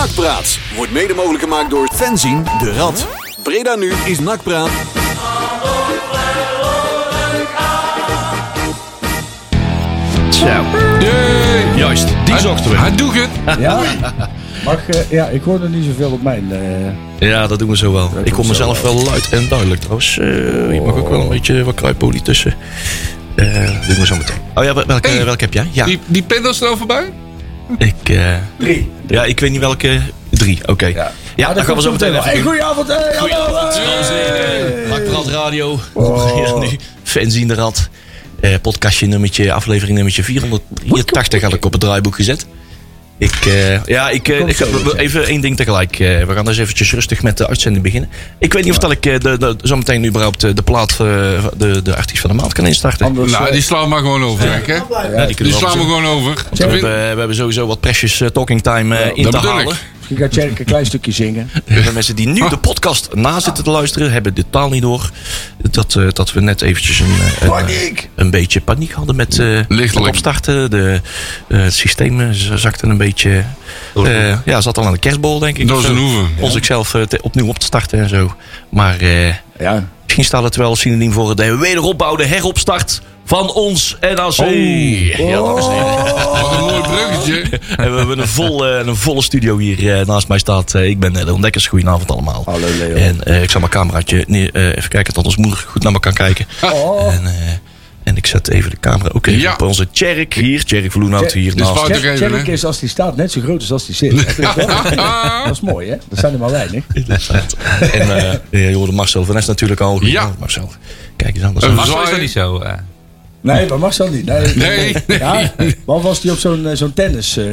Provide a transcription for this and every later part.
Nakpraat wordt mede mogelijk gemaakt door Fenzin de Rad. Breda nu is Nakpraat. Zo. Yay. Juist, die zochten we. Hij doet het. Ja? Mag, eh, ja, ik hoor er niet zoveel op mijn... eh, Ja, dat doen we zo wel. Ik zo mezelf wel. wel luid en duidelijk trouwens. Eh, je mag ook wel een beetje wat kruipolie tussen. Eh dat doen we zo meteen. Oh ja, wel- welke, Hey. welke heb jij? Ja, Die, die pendels er al voorbij? ik... eh, Drie. Ja, ik weet niet welke... Drie, oké. Ja, Ja, dan gaan we zo meteen even Hey, doen. goeieavond. Hey, hallo. Hey. Nakpraat Radio. Oh. Ja, nu. Fans in de rad. Eh, podcastje nummertje, aflevering nummertje 483 had ik op het draaiboek gezet. Ik, eh, ja, ik, eh, ik ga even één ding tegelijk. eh, we gaan dus eventjes rustig met de uitzending beginnen. Ik weet niet of dat ik eh, de, de, zometeen überhaupt de plaat, eh, de, de artiest van de maand kan instarten. Anders, Nou, die slaan we maar gewoon over, hè? Ja, die Die kunnen we slaan we gewoon over. we, hebben, we hebben sowieso wat precious talking time in te halen. ik. Misschien gaat Tjerk een klein stukje zingen. De mensen die nu de podcast na zitten te luisteren, hebben de taal niet door. Dat, eh, dat we net eventjes een, eh, een, Paniek. een beetje paniek hadden met, eh met Lichtelijk. opstarten. De, eh, het systeem eh, zakte een beetje. eh ja, zat al aan de kerstbol, denk ik. Door zijn hoeven. Om zichzelf eh, te- opnieuw op te starten en zo. Maar eh, Ja. misschien staat het wel synoniem voor de wederopbouw, de heropstart van ons NAC. Ja, dames en heren. Wat een mooi bruggetje. En we hebben een, vol, eh, een volle studio hier eh, naast mij staat. eh, ik ben de ontdekkers. Goedenavond allemaal. Hallo, Leo. En eh, ik zal mijn cameraatje neer, even kijken tot ons moeder goed naar me kan kijken. Oh. En, eh, en ik zet even de camera ook even Ja. op onze Tjerk hier. Tjerk Vloenhout hier Dus naast. Tjerk hè? is als die staat net zo groot als als die zit. Dat? Dat is mooi, hè? Dat zijn er maar weinig. En eh, je hoorde Marcel van Nes natuurlijk al. Ja. Marcel, kijk eens aan. Dat Marcel is dat niet zo. eh. Nee, maar mag zo niet. Nee. Nee, nee. Ja, wat was die op zo'n eh, zo'n tennis... eh,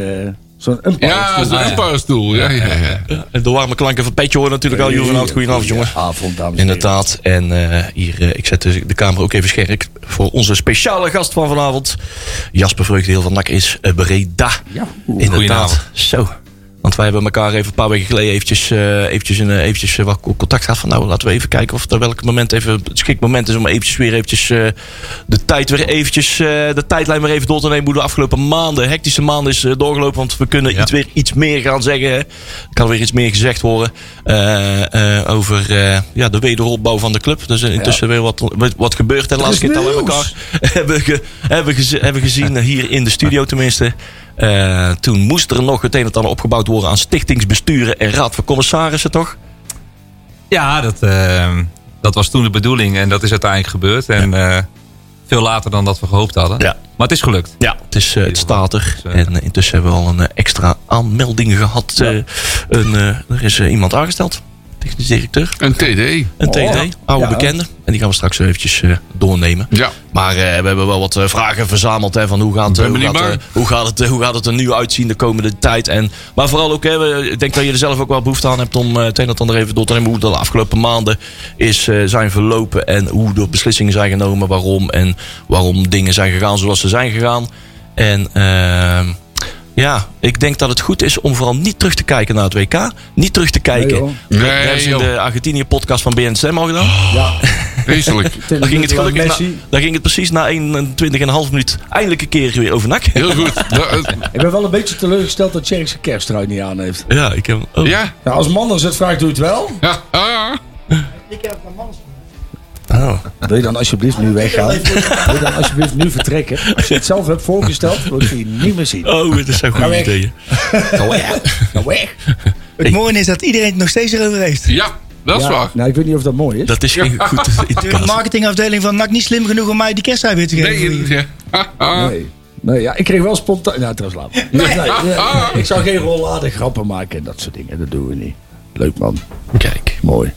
zo'n umpire Ja, stoel? zo'n umpirestoel. Ja, ja, ja. En de warme klanken van Petje horen natuurlijk al. Juven Hout, goedenavond jongen. Avond, dames. Inderdaad. En eh, hier, ik zet de, de camera ook even scherp voor onze speciale gast van vanavond. Jasper Vreugdeel van NAC is Breda. Ja. Inderdaad. Zo. Want wij hebben elkaar even een paar weken geleden eventjes, eh, eventjes, een, eh, eventjes eh, wat contact gehad. Van nou, laten we even kijken of er welk moment even het geschikt moment is om eventjes weer eventjes de tijd weer eventjes, de tijdlijn weer even door te nemen. Hoe de afgelopen maanden, hectische maanden is doorgelopen. Want we kunnen Ja. iets, weer iets meer gaan zeggen. Hè. Er kan weer iets meer gezegd worden over ja, de wederopbouw van de club. Dus intussen weer wat, wat, gebeurt. En laatst keer dat we elkaar hebben, ge- hebben, hebben gezien, hier in de studio tenminste. Eh, toen moest er nog het een en ander opgebouwd worden aan stichtingsbesturen en raad van commissarissen, toch? Ja, dat, eh, dat was toen de bedoeling en dat is uiteindelijk gebeurd. En eh, veel later dan dat we gehoopt hadden. Ja. Maar het is gelukt. Ja, het, is, het staat er. En intussen hebben we al een extra aanmelding gehad. Eh, een, eh, er is iemand aangesteld. Technisch directeur. Een TD. Een TD, Oh, oude ja. bekende. En die gaan we straks eventjes eh, doornemen. Ja. Maar eh, we hebben wel wat eh, vragen verzameld. Hè, van hoe gaat, hoe, gaat, maar. hoe, gaat het, hoe gaat het er nu uitzien de komende tijd? En, maar vooral ook, hè, we- ik denk dat je er zelf ook wel behoefte aan hebt om eh, het een en ander even door te nemen. Hoe de afgelopen maanden is, eh, zijn verlopen. En hoe de beslissingen zijn genomen. Waarom. En waarom dingen zijn gegaan zoals ze zijn gegaan. En ehm, ja, ik denk dat het goed is om vooral niet terug te kijken naar het WK. Niet terug te kijken. Nee, hebben ze in de Argentinië-podcast van BNSM al gedaan. Ja. Vreselijk. Daar ging, het gelukkig na, Messi. daar ging het precies na 21,5 minuut eindelijk een keer weer over nak. Heel goed. Eh, Ik ben wel een beetje teleurgesteld dat Tjerk zijn kersttrui niet aan heeft. Ja, ik heb. Oh. Ja. Ja, als man als het vraagt, doe je het wel. Ja. ja. Oh. Wil je dan alsjeblieft nu weggaan? Wil je dan alsjeblieft nu vertrekken? Als je het zelf hebt voorgesteld, wil ik je niet meer zien. oh, het is zo'n Ga goed idee. Ga weg. Ga weg. Het mooie is dat iedereen het nog steeds erover heeft. Ja, dat is Ja, waar. nou, ik weet niet of dat mooi is. Dat is geen goed De marketingafdeling van NAC niet slim genoeg om mij die kersttrui weer te geven. Nee, ja. Nee. Nee, ja, ik kreeg wel spontaan... Nou, trouwens laat. Nee, nee, nee, ik zou geen rollade grappen maken en dat soort dingen. Dat doen we niet. Leuk man. Kijk. Mooi.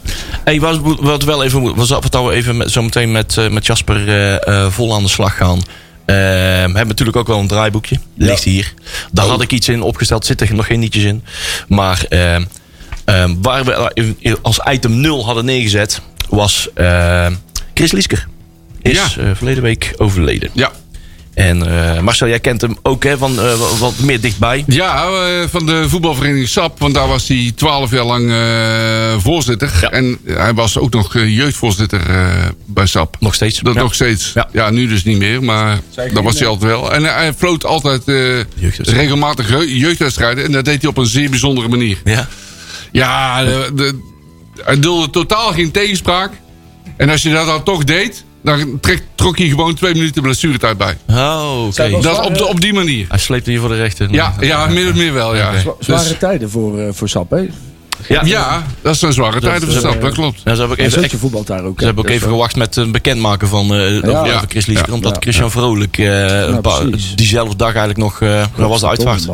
Hey, wat, wat wel even was wat we even met, zo meteen met, eh, met Jasper eh, eh, vol aan de slag gaan. We hebben natuurlijk ook wel een draaiboekje. Ligt hier. Daar had ik iets in opgesteld. Zitten er nog geen nietjes in. Maar eh, eh, waar we als item 0 hadden neergezet. Was eh, Chris Liesker. Is Ja. verleden week overleden. Ja. En eh, Marcel, jij kent hem ook hè, van eh, wat- meer dichtbij. Ja, eh, van de voetbalvereniging SAP. Want daar was hij twaalf jaar lang eh, voorzitter. Ja. En hij was ook nog jeugdvoorzitter eh, bij SAP. Nog steeds. Dat Ja. nog steeds. Ja. Ja. nu dus niet meer. Maar dat was hij altijd wel. En hij floot altijd eh, regelmatig je- jeugdwedstrijden. En dat deed hij op een zeer bijzondere manier. Ja. Ja, de, de- hij dulde totaal geen tegenspraak. En als je dat dan toch deed... dan trek, trok hij gewoon twee minuten blessuretijd bij. Oh, oké. Dat op, de, op die manier. Hij sleepte je voor de rechter. Ja, ja min of meer wel, ja. Zwa- Zware Dus- tijden voor, eh, voor SAP, hè? Ja, ja, dat zijn zware tijden voor dat- SAP, dat klopt. Ja, ze hebben ook En even, Zutje voetbalt daar ook. ze hebben ook even gewacht met een bekendmaken van eh over, Ja. over Chris Liesker. Ja. Omdat Ja. Christian Vrolijk eh, een diezelfde dag eigenlijk nog... eh dat was de uitvaart.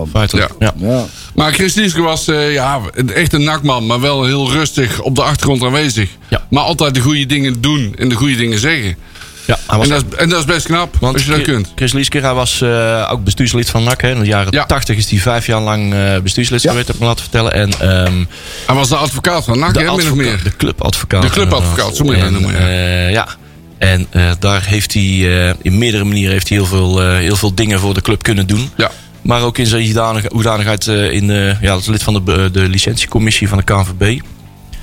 Ja. Ja. Maar Chris Lieske was eh, ja, echt een nakman, maar wel heel rustig op de achtergrond aanwezig. Ja. Maar altijd de goede dingen doen en de goede dingen zeggen. Ja, hij was En dat, is, en dat is best knap, Want als je dat kunt. Chris Liesker, hij was eh, ook bestuurslid van NAC. Hè. In de jaren Ja. 80 is hij vijf jaar lang eh, bestuurslid Ja. geweest, heb ik me laten vertellen. En ehm, Hij was de advocaat van NAC, hè, min of meer. de clubadvocaat. De clubadvocaat, zo moet je dat En, noemen, ja. eh, ja. En eh, daar heeft hij eh, in meerdere manieren heeft hij heel, veel, eh, heel veel dingen voor de club kunnen doen. Ja. Maar ook in zijn hoedanig- hoedanigheid eh, in, eh, ja, als lid van de, de licentiecommissie van de KNVB.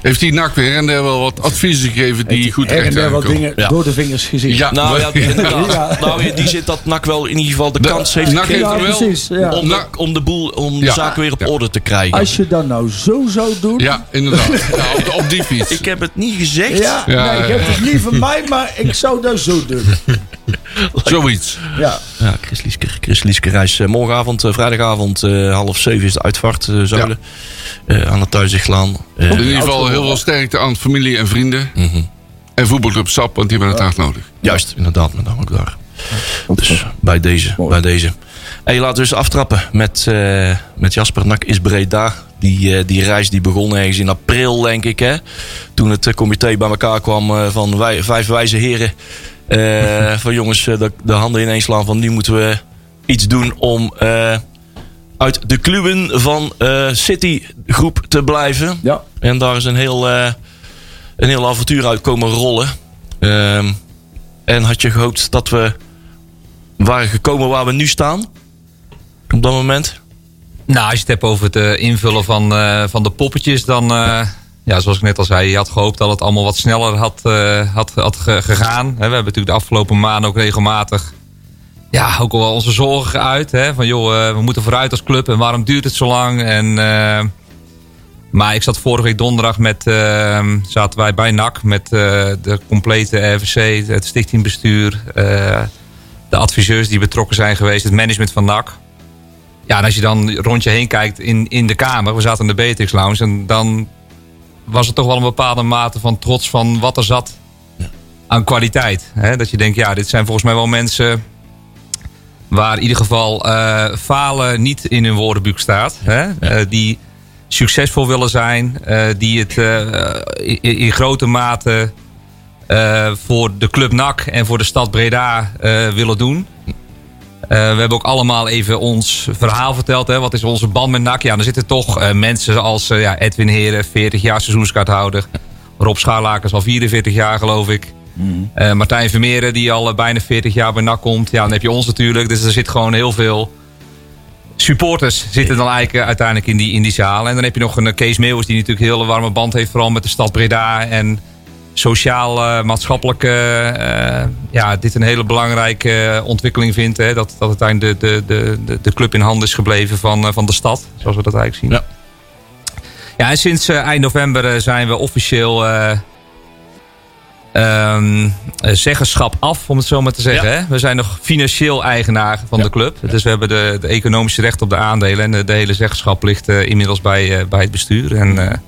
Heeft hij NAC weer en daar wel wat adviezen gegeven die goed Her en terecht der wat dingen Ja. door de vingers gezien. Ja, Nou ja, inderdaad. Nou, in die zin dat NAC wel in ieder geval de, De- kans heeft NAC gekregen heeft er wel- precies. Ja. om, de, om de boel, om de zaak weer op Ja. orde te krijgen. Als je dat nou zo zou doen... Ja, inderdaad. Op, op die fiets. Ik heb het niet gezegd. Ja, Ja, nee, ik heb het niet van mij, maar ik zou dat zo doen. Zoiets. Ja. Ja, Chris Liesker. Chris reis eh, morgenavond, eh, vrijdagavond, eh, half zeven is de uitvaart eh Zuilen. Eh, aan het Thuiszichtlaan. In ieder geval heel veel sterkte aan familie en vrienden. mhm. En voetbalclub SAP, want die hebben het hard nodig. Juist, inderdaad, met name ook daar. Dus bij deze, Mooi. bij deze. Hey, laten we eens aftrappen met, eh, met Jasper Nak is Breda. Die, eh, die reis die begon ergens in april, denk ik. Hè? Toen het comité bij elkaar kwam van wij, vijf wijze heren. Eh, van jongens, eh, de, de handen ineens slaan van nu moeten we iets doen om eh, uit de kluwen van eh City groep te blijven. Ja. En daar is een heel, eh, een heel avontuur uit komen rollen. Ehm, en had je gehoopt dat we waren gekomen waar we nu staan? Op dat moment? Nou, als je het hebt over het invullen van, eh, van de poppetjes, dan, eh, ja, zoals ik net al zei, je had gehoopt dat het allemaal wat sneller had, eh, had, had ge- gegaan. We hebben natuurlijk de afgelopen maanden ook regelmatig, ja, ook al wel onze zorgen geuit. Hè, van joh, eh, we moeten vooruit als club en waarom duurt het zo lang? En, eh, maar ik zat vorige week donderdag met, zaten wij bij NAC met de complete RVC, het stichtingbestuur, de adviseurs die betrokken zijn geweest, het management van NAC. Ja, en als je dan rond je heen kijkt in, in de kamer, we zaten in de Beatrix Lounge, en dan was het toch wel een bepaalde mate van trots van wat er zat aan kwaliteit. Hè? Dat je denkt, ja, dit zijn volgens mij wel mensen waar in ieder geval eh, falen niet in hun woordenboek staat. Hè? Eh, die succesvol willen zijn, eh, die het in, in grote mate voor de club NAC en voor de stad Breda willen doen. Eh, we hebben ook allemaal even ons verhaal verteld. Hè? Wat is onze band met NAC? Ja, er zitten toch eh, mensen als eh, ja, Edwin Heren, 40 jaar seizoenskaarthouder. Rob Schaarlakers al 44 jaar geloof ik. Eh, Martijn Vermeeren die al bijna 40 jaar bij NAC komt. Ja, dan heb je ons natuurlijk. Dus er zit gewoon heel veel supporters zitten dan eigenlijk uiteindelijk in die, in die zaal. En dan heb je nog een Kees Meeuwis die natuurlijk een hele warme band heeft. Vooral met de stad Breda. En sociaal, eh, maatschappelijk eh, ja, dit een hele belangrijke eh, ontwikkeling vindt. Hè? Dat, dat uiteindelijk de, de, de, de club in handen is gebleven van, eh, van de stad. Zoals we dat eigenlijk zien. Ja. Ja, en sinds eind november zijn we officieel eh, ehm, eh, zeggenschap af, om het zo maar te zeggen. Ja. Hè? We zijn nog financieel eigenaar van Ja. de club. Dus we hebben de, de economische recht op de aandelen. En de, de hele zeggenschap ligt inmiddels bij, bij het bestuur. En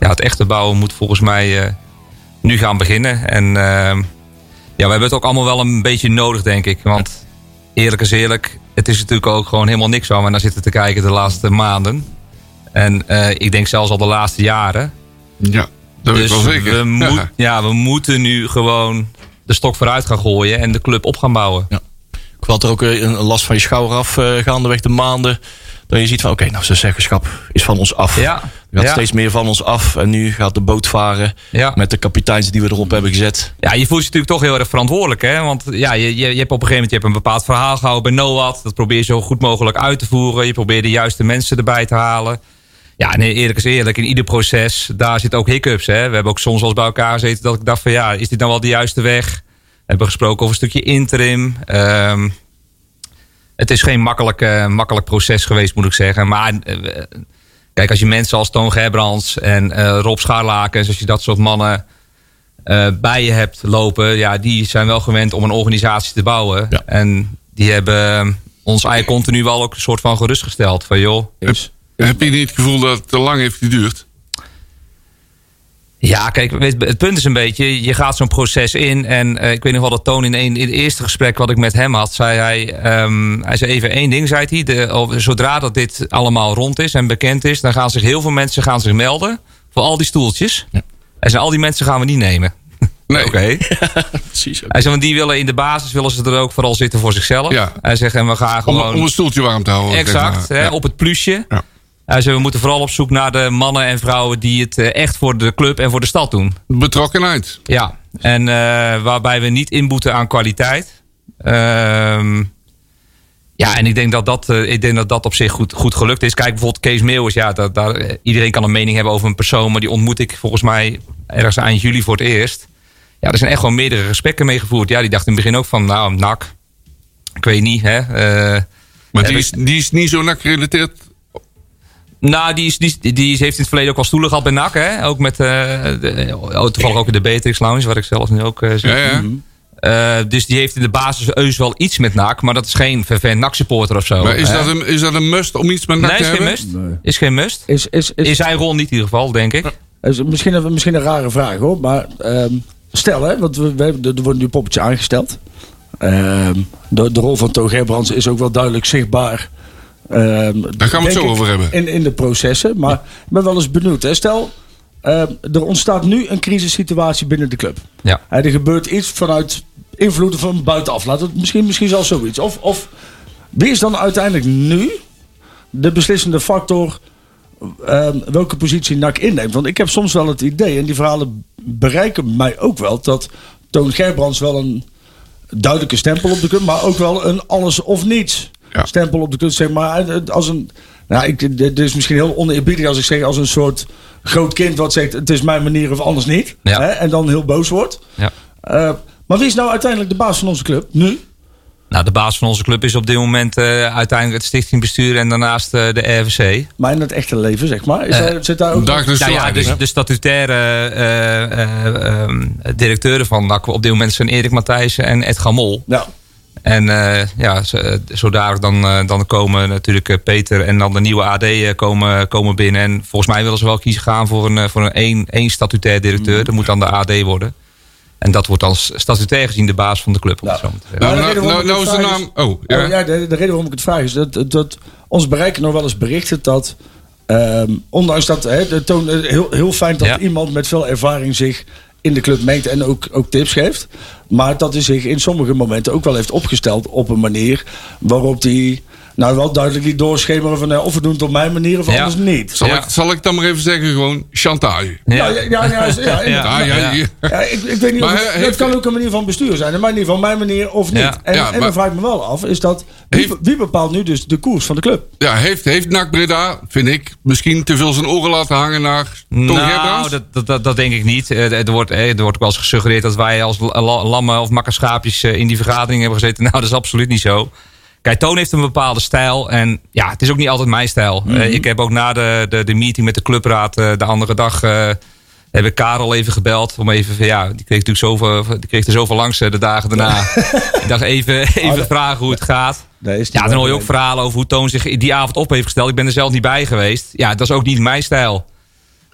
ja, het echte bouwen moet volgens mij nu gaan beginnen. En ehm, ja, we hebben het ook allemaal wel een beetje nodig, denk ik. Want eerlijk is eerlijk, het is natuurlijk ook gewoon helemaal niks waar we naar zitten te kijken de laatste maanden. En eh, ik denk zelfs al de laatste jaren. Ja, dat weet ik wel zeker. Dus We, moet, Ja. ja, we moeten nu gewoon de stok vooruit gaan gooien en de club op gaan bouwen. Ik had er ook een last van je schouder af eh, gaandeweg de maanden. Dan je ziet van, oké, nou, zijn zeggenschap is van ons af. Ja. Gaat Ja. steeds meer van ons af. En nu gaat de boot varen Ja. met de kapiteins die we erop hebben gezet. Ja, je voelt je natuurlijk toch heel erg verantwoordelijk. Hè? Want ja, je, je, je hebt op een gegeven moment je hebt een bepaald verhaal gehouden bij NOAD. Dat probeer je zo goed mogelijk uit te voeren. Je probeert de juiste mensen erbij te halen. Ja, nee, eerlijk is eerlijk. In ieder proces, daar zitten ook hiccups. Hè? We hebben ook soms eens bij elkaar gezeten dat ik dacht van ja, is dit nou wel de juiste weg? We hebben gesproken over een stukje interim. Ehm, het is geen makkelijk, makkelijk proces geweest, moet ik zeggen. Maar eh, kijk, als je mensen als Toon Gerbrands en eh, Rob Scharlakens, als je dat soort mannen eh, bij je hebt lopen, ja, die zijn wel gewend om een organisatie te bouwen. Ja. En die hebben ons eigenlijk continu wel ook een soort van gerustgesteld. Van joh, Is. Heb je niet het gevoel dat het te lang heeft geduurd? Ja, kijk, weet, het punt is een beetje, je gaat zo'n proces in. En eh, ik weet nog wel dat Toon in, een, in het eerste gesprek wat ik met hem had, zei hij, ehm, hij zei even één ding, zei hij. De, over- zodra dat dit allemaal rond is en bekend is, dan gaan zich heel veel mensen gaan zich melden voor al die stoeltjes. En zei, al die mensen gaan we niet nemen. Nee. Oké. Precies. Hij zei, want die willen in de basis willen ze er ook vooral zitten voor zichzelf. Ja. Hij zegt, en we gaan Om, gewoon... om een stoeltje warm te houden. Exact, hè, Ja. op het plusje. Ja. Hij zei, we moeten vooral op zoek naar de mannen en vrouwen die het eh, echt voor de club en voor de stad doen. Betrokkenheid. Ja, en eh, waarbij we niet inboeten aan kwaliteit. Ehm, ja, en ik denk dat dat, eh, ik denk dat, dat op zich goed, goed gelukt is. Kijk, bijvoorbeeld Kees Meeuwis. Ja, dat, daar, iedereen kan een mening hebben over een persoon. Maar die ontmoet ik volgens mij ergens eind juli voor het eerst. Ja, er zijn echt gewoon meerdere gesprekken mee gevoerd. Ja, die dacht in het begin ook van, nou, nak. Ik weet niet, hè. Maar die is, die is niet zo nak gerelateerd. Nou, die, is, die, is- die is- heeft in het verleden ook wel stoelen gehad bij NAC. Hè? Ook met, eh, de, oh, toevallig ook in de Beatrix Lounge, waar ik zelf nu ook eh, zit. Ja, ja. Eh, dus die heeft in de basis heus wel iets met NAC. Maar dat is geen vervent NAC-supporter of zo. Maar is dat, een, is dat een must om iets met nak Nee, te is geen hebben? must. Nee. Is geen must. Is, is, is, In zijn rol niet in ieder geval, denk ik. is misschien, een, misschien een rare vraag hoor. Maar ehm, stel hè, want we, we, hebben- er wordt nu een poppetje aangesteld. Ehm, de, de rol van Toon Gerbrands is ook wel duidelijk zichtbaar. Ehm, Daar gaan we het zo ik, over hebben. In, in de processen. Maar ik ben wel eens benieuwd. Hè. Stel, ehm, er ontstaat nu een crisissituatie binnen de club. Ja. Er gebeurt iets vanuit invloeden van buitenaf. Laat het misschien, misschien zelfs zoiets. Of, of wie is dan uiteindelijk nu de beslissende factor ehm, welke positie NAC inneemt? Want ik heb soms wel het idee, en die verhalen bereiken mij ook wel, dat Toon Gerbrands wel een duidelijke stempel op de club, maar ook wel een alles of niets Ja. stempel op de club. Zeg maar als een, nou, ik, dit is misschien heel oneerbiedig als ik zeg als een soort groot kind wat zegt het is mijn manier of anders niet. Ja. Hè, en dan heel boos wordt. Ja. Eh, maar wie is nou uiteindelijk de baas van onze club nu? Nou, de baas van onze club is op dit moment eh, uiteindelijk het stichtingbestuur en daarnaast eh, de RVC. Maar in het echte leven, zeg maar. Is Eh, daar, zit daar ook Dagelijks Nou ja, dus hè? de statutaire eh, eh, ehm, directeuren van NAC op dit moment zijn Erik Matthijssen en Ed Gamol. Ja. En eh, ja, eh, zodanig dan, eh, dan komen natuurlijk Peter en dan de nieuwe AD komen, komen binnen. En volgens mij willen ze wel kiezen gaan voor een, voor een één, één statutair directeur. Dat moet dan de AD worden. En dat wordt dan s- statutair gezien de baas van de club. Om zo te. Nou, de nou, reden waarom nou, ik nou het is de vraag naam... Oh, ja. Ja, de, de reden waarom ik het vraag is dat, dat, dat ons bereiken nog wel eens berichten dat. ehm, ondanks dat, hè, de toon, heel, heel fijn dat Ja. iemand met veel ervaring zich in de club meet en ook, ook tips geeft. Maar dat hij zich in sommige momenten ook wel heeft opgesteld op een manier waarop hij nou wel duidelijk liet doorschemeren van eh, of we doen het op mijn manier of Ja. anders niet. Zal, Ja. ik, zal ik dan maar even zeggen, gewoon chantage. Ja, ja, ja, ik, ik weet niet Maar het, heeft- het kan ook een manier van bestuur zijn. In mijn ieder geval mijn manier of niet. Ja. En, Ja, en maar- dan vraag ik me wel af, is dat wie, Heeft- wie bepaalt nu dus de koers van de club? Ja, heeft, heeft NAC Breda, vind ik, misschien te veel zijn oren laten hangen naar Toon Nou, dat, dat, dat, dat denk ik niet. Eh, Er wordt, eh, er wordt ook wel eens gesuggereerd dat wij als la- la- lammen of makkerschaapjes eh, in die vergadering hebben gezeten. Nou, dat is absoluut niet zo. Kijk, Toon heeft een bepaalde stijl. En ja, het is ook niet altijd mijn stijl. Eh, ik heb ook na de, de, de meeting met de clubraad eh, de andere dag... eh, heb ik Karel even gebeld. Om even, ja, die kreeg natuurlijk zoveel, die kreeg er zoveel langs de dagen daarna. ik dacht even, even vragen hoe het gaat. Is Ja, dan hoor je ook verhalen over hoe Toon zich die avond op heeft gesteld. Ik ben er zelf niet bij geweest. Ja, dat is ook niet mijn stijl.